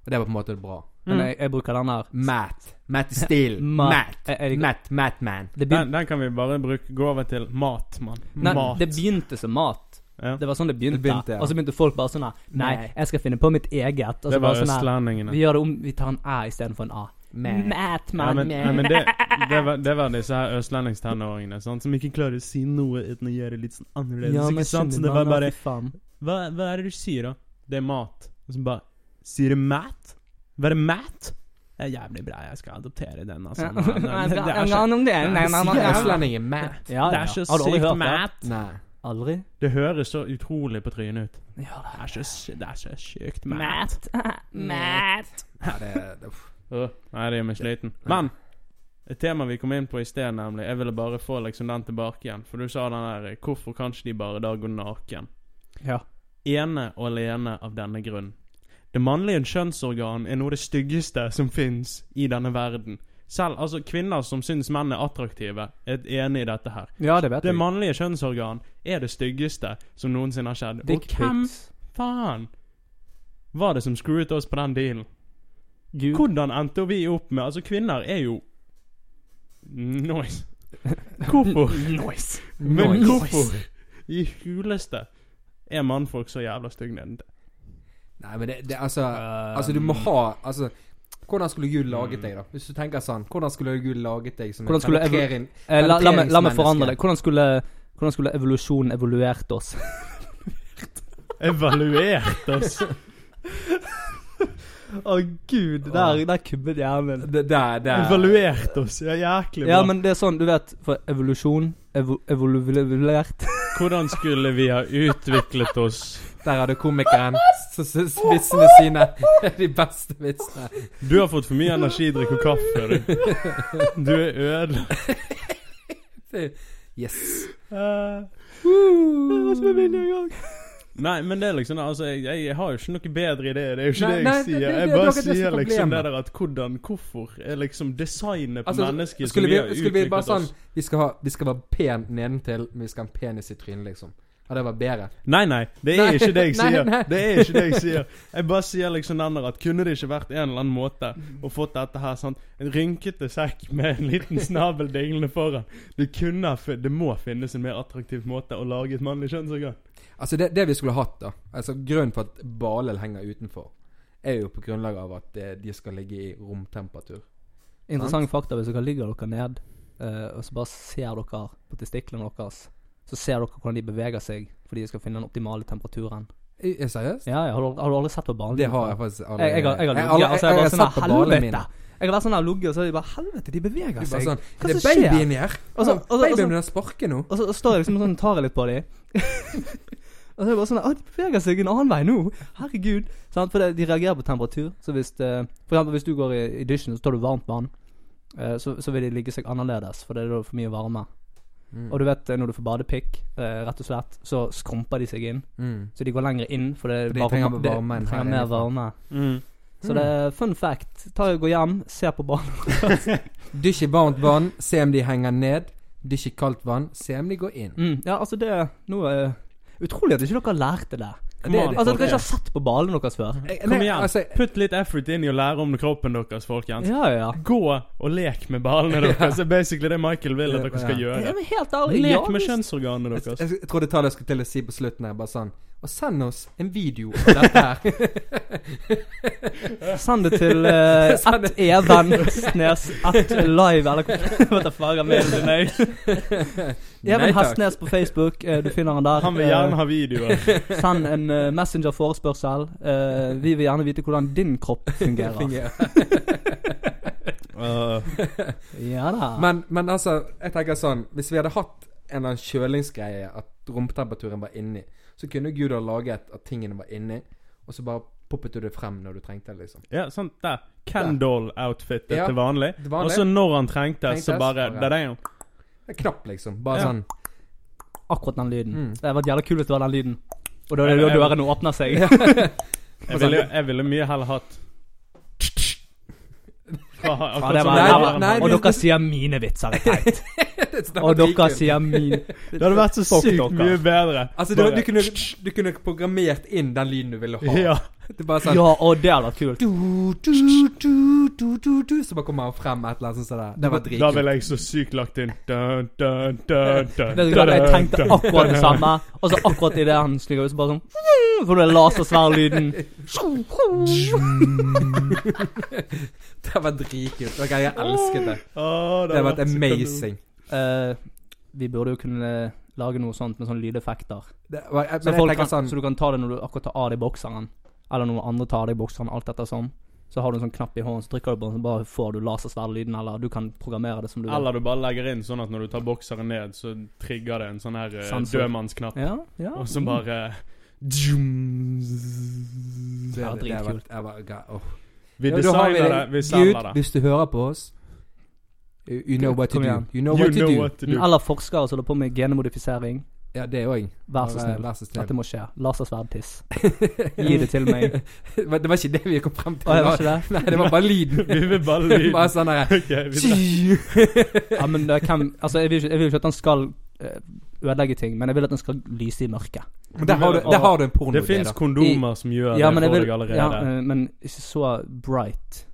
Og det var på en måte bra. Men Mm. jeg, jeg bruker den der Matt. Matt Steele. (laughs) Matt. Matt. Matt. Matt Man. det, begyn Den, den kan vi bare bruke, gå over til mat, mann. nei, Mat. det begynte som mat. ja. Det var sånn det begynte. Det begynte, ja. Og så begynte folk bare sånn her Nei, Nei. jeg skal finne på mitt eget. Og så Det var bare sånn her østlendingene. Vi gjør det om Vi tar en æ istedenfor en a. Matt. Matt, Ja, man, men, ja, men det, det, var, det var disse her østlendingstenåringene sant, som ikke klarer å si noe uten å gjøre litt sånn annerledes. Ja, men ikke sant? Så skjønner det var man, bare fy faen. hva, hva er det du sier, da? Det er mat. Og så bare Sier du Matt? Være Matt? det er jævlig bra, jeg skal adoptere den. Altså. Ja. (laughs) Det, det, det, er så, østlendinger Matt. Ja, det er så sykt hørt det? Nei. Aldri? Det høres så utrolig på trynet ut. Ja, Det er så, det er så sykt mat. Matt. Matt. (laughs) Ja, det, det, uff. Nei, det gjør meg sliten. Men et tema vi kom inn på i sted, nemlig Jeg ville bare få liksom den tilbake igjen. For du sa den der Hvorfor kan ikke de bare da gå naken? Ja. Ene og alene av denne grunn. Det mannlige kjønnsorgan er noe av det styggeste som fins i denne verden. Selv altså kvinner som syns menn er attraktive, er enig i dette her. Ja, det vet Det jeg. mannlige kjønnsorgan er det styggeste som noensinne har skjedd. Og hvem pics. faen var det som screwet oss på den dealen? Gud. Hvordan endte vi opp med Altså, kvinner er jo Noise. Hvorfor? (laughs) Noise. Men hvorfor i huleste er mannfolk så jævla stygge nedentil? Nei, men det, det altså Um, Altså, du må ha Altså Hvordan skulle Gud laget deg, da? Hvis du tenker sånn Hvordan skulle Gud laget deg som Hvordan skulle et penetrerin- Eh, la, la, meg, la meg forandre det. Hvordan skulle, hvordan skulle evolusjonen evoluert oss? (laughs) Evaluert oss. (laughs) Å gud, der, der kubbet hjernen. Det, der, der. Evaluert oss. Ja, jæklig bra. Ja, men det er sånn, du vet, for evolusjon evo, Evoluert Hvordan skulle vi ha utviklet oss? Der hadde komikeren vitsene sine. (laughs) De beste vitsene. Du har fått for mye energidrikk og kaffe, du. Du er ødelagt. Yes. Nei, men det er liksom Altså, jeg, jeg har jo ikke noe bedre idé. Det er jo ikke Nei, det jeg nei, det- sier. det- det jeg er bare det er sier liksom det der at hvordan Hvorfor er liksom designet på Altså, mennesket skulle som vi vi, har skulle vi bare utviklet sånn vi skal, ha, vi skal være pen nedentil, men vi skal ha en penis i trynet, liksom. Hadde det vært bedre? Nei, nei, det er Nei, ikke det jeg (laughs) sier. nei. Det er ikke det jeg sier. Jeg bare sier liksom den der at kunne det ikke vært en eller annen måte å få dette her sånn En rynkete sekk med en liten snabel dinglende foran. Det kunne Det må finnes en mer attraktiv måte å lage et mannlig kjønnsorgan. Altså, det, det vi skulle hatt, da Altså, Grunnen for at Balel henger utenfor, er jo på grunnlag av at eh, de skal ligge i romtemperatur. Interessant fakta hvis dere ligger dere ned, eh, og så bare ser dere på testiklene deres, så ser dere hvordan de beveger seg fordi de skal finne den optimale temperaturen. Er er seriøst? Ja, ja, har du, har du aldri sett på ballen? Det har jeg faktisk aldri Jeg, jeg, har- jeg Jeg sånn sett på ballene mine. Jeg har vært sånn her ligget, og så er de bare helvete, de beveger seg. sånn Hva Det er som skjer? baby inni her! Og så- og Babyen den sparker nå. Og så står jeg liksom sånn tar jeg litt på dem. (laughs) og så er det bare sånn Å, de beveger seg en annen vei nå! Herregud. Sånn, For det, de reagerer på temperatur. Så hvis det, For eksempel hvis du går i, i dusjen, så tar du varmt vann. eh, så, så vil de ligge seg annerledes, for det er da for mye varme. Mm. Og du vet eh, når du får badepikk, eh, rett og slett, så skrumper de seg inn. Mm. Så de går lenger inn, for det de bare- trenger det- varme de trenger mer varme. Mm. Så det er fun fact. Ta og Gå hjem, se på barna. (laughs) Dusj i varmt vann, se om de henger ned. Dusj i kaldt vann, se om de går inn. Mm, ja, altså, det er noe eh, Utrolig at ikke dere lærte det. Come on, Altså, dere kan ikke har sett på ballene deres før? Kom Nei, igjen. altså, Putt litt effort inn i å lære om kroppen deres, folkens. Ja, ja, ja. Gå og lek med ballene (laughs) deres. Det er basically det Michael vil at dere skal gjøre. Ja, men helt Lek med kjønnsorganene kjønnsorganene jeg, deres. jeg, jeg tar tallet jeg skulle til å si på slutten her, bare sånn Og send oss en video av dette her. (laughs) Send det til uh, (laughs) Send at even snes at live, eller hva faen mailen din er. Even. Hestnes på Facebook, eh, du finner han der. Han vil gjerne ha videoer. Eh, (laughs) Send en uh, Messenger-forespørsel. Eh, vi vil gjerne vite hvordan din kropp fungerer. (laughs) Fungerer. (laughs) Uh, Ja da. Men, men altså, jeg tenker sånn Hvis vi hadde hatt en eller annen kjølingsgreie, at romtemperaturen var inni, så kunne Gud ha laget at tingene var inni, og så bare poppet du det frem når du trengte det, liksom. ja, sånn der. Ken Doll-outfitet Ja, til vanlig. vanlig. Og så når han trengte, så Trengtes, bare bare- det er jo. En knapp, liksom. Bare Ja. sånn. Akkurat den lyden. Mm. Det hadde vært jævla kult hvis det var den lyden. Og da er det dørene åpner seg. (laughs) Jeg ville, jeg ville mye heller hatt Fra- Ja, det var, Nei, nei, og dere sier mine vitser er teit. (laughs) Og dere sier mine Det hadde vært så sykt mye bedre. Altså, du, du, kunne, du kunne programmert inn den lyden du ville ha. Ja. Det er bare sånn Ja, å, det hadde vært kult. du, du, du, du, du, du, Så bare kommer han frem et eller annet sånt. Det var dritkult. Da ville jeg så sykt lagt inn dun, dun, dun, dun, Jeg tenkte akkurat det samme, og så akkurat idet han sniker ut, så bare sånn Får du den lasersverdlyden. Det var dritkult. Ok, jeg elsket det. Det har vært amazing. Uh, vi burde jo kunne lage noe sånt med sånne lydeffekter. Det men, Så, folk kan, sånn så du kan ta det når du akkurat tar av deg bokseren, eller noen andre tar deg i bokseren, alt etter sånn. Så har du en sånn knapp i hånden, så trykker du på den, så bare får du lasersverdlyden, eller du kan programmere det som du vil. Eller du bare legger inn sånn at når du tar bokseren ned, så trigger det en sånn her eh, Sensor. dødmannsknapp. Ja, ja. Og så bare det, er det, det dritkult. Vi designer det. vi selger det. hvis du hører på oss You, know what to do. You know what to do. Eller forskere som holder på med genemodifisering. Ja, det òg. Vær så snill. Vær så snill. Dette må skje. Lasersverdtiss. (laughs) Gi det til meg. (laughs) Det var ikke det vi kom frem til. Å, det var ikke det? Nei, det var bare lyden. (laughs) Vi vil bare lyden. bare sånn der okay, Ja, men det kan Altså, jeg vil ikke, jeg vil ikke at han skal eh, ødelegge ting, men jeg vil at den skal lyse i mørket. Men Der har du, der har du en porno Det fins kondomer som gjør Ja, det for vil deg allerede. Ja, eh, men ikke så bright.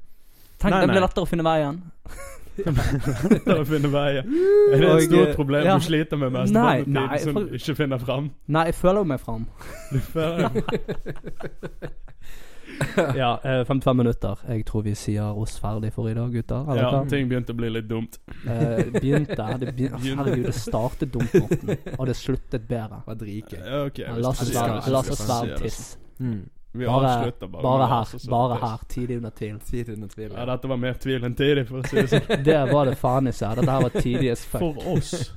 Tenk, Nei, det blir lettere å finne veien. Å finne veien. Er det Og, et stort eh, problem ja. du sliter med mest Nei, på nei, tiden som du ikke finner fram? Nei, jeg føler jo meg fram. Du føler- (laughs) Ja, eh, 55 minutter. Jeg tror vi sier oss ferdig for i dag, gutter. Ja, klar? ting begynte å bli litt dumt. Eh, begynte det begynte, Herregud, det startet dumt, Morten. Og det sluttet bedre. var dritgøy. Ja, ok, La oss være- det tiss. Mm. Vi Bare, avslutter bare bare her. Bare her. Tidlig under tvil. Tidig under tvil. Ja, dette var mer tvil enn tidlig, for å si det sånn. (laughs) Det var det faen ikke. Dette her var tidlig as fuck. For oss.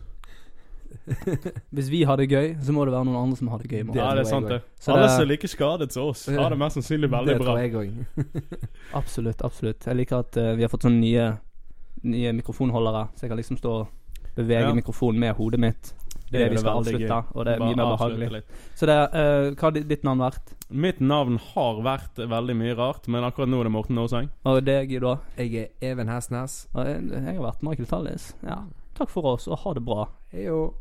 (laughs) Hvis vi har det gøy, så må det være noen andre som har det gøy. Ja, det er sant, det. Så Alle som er like skadet som oss, har det mest sannsynlig veldig det bra. tror jeg òg. (laughs) Absolutt, absolutt. Jeg liker at uh, vi har fått sånne nye Nye mikrofonholdere, så jeg kan liksom stå og bevege Ja. mikrofonen med hodet mitt. Det det vi skal avslutte, og det er mye mer behagelig. litt. Så det, uh, hva har ditt- ditt navn vært? Mitt navn har vært veldig mye rart, men akkurat nå er det Morten Aaseng. Og deg, da? Jeg er Even Hestnes. Og jeg, jeg har vært Michael Tallis. Ja. Takk for oss, og ha det bra. Hei jo.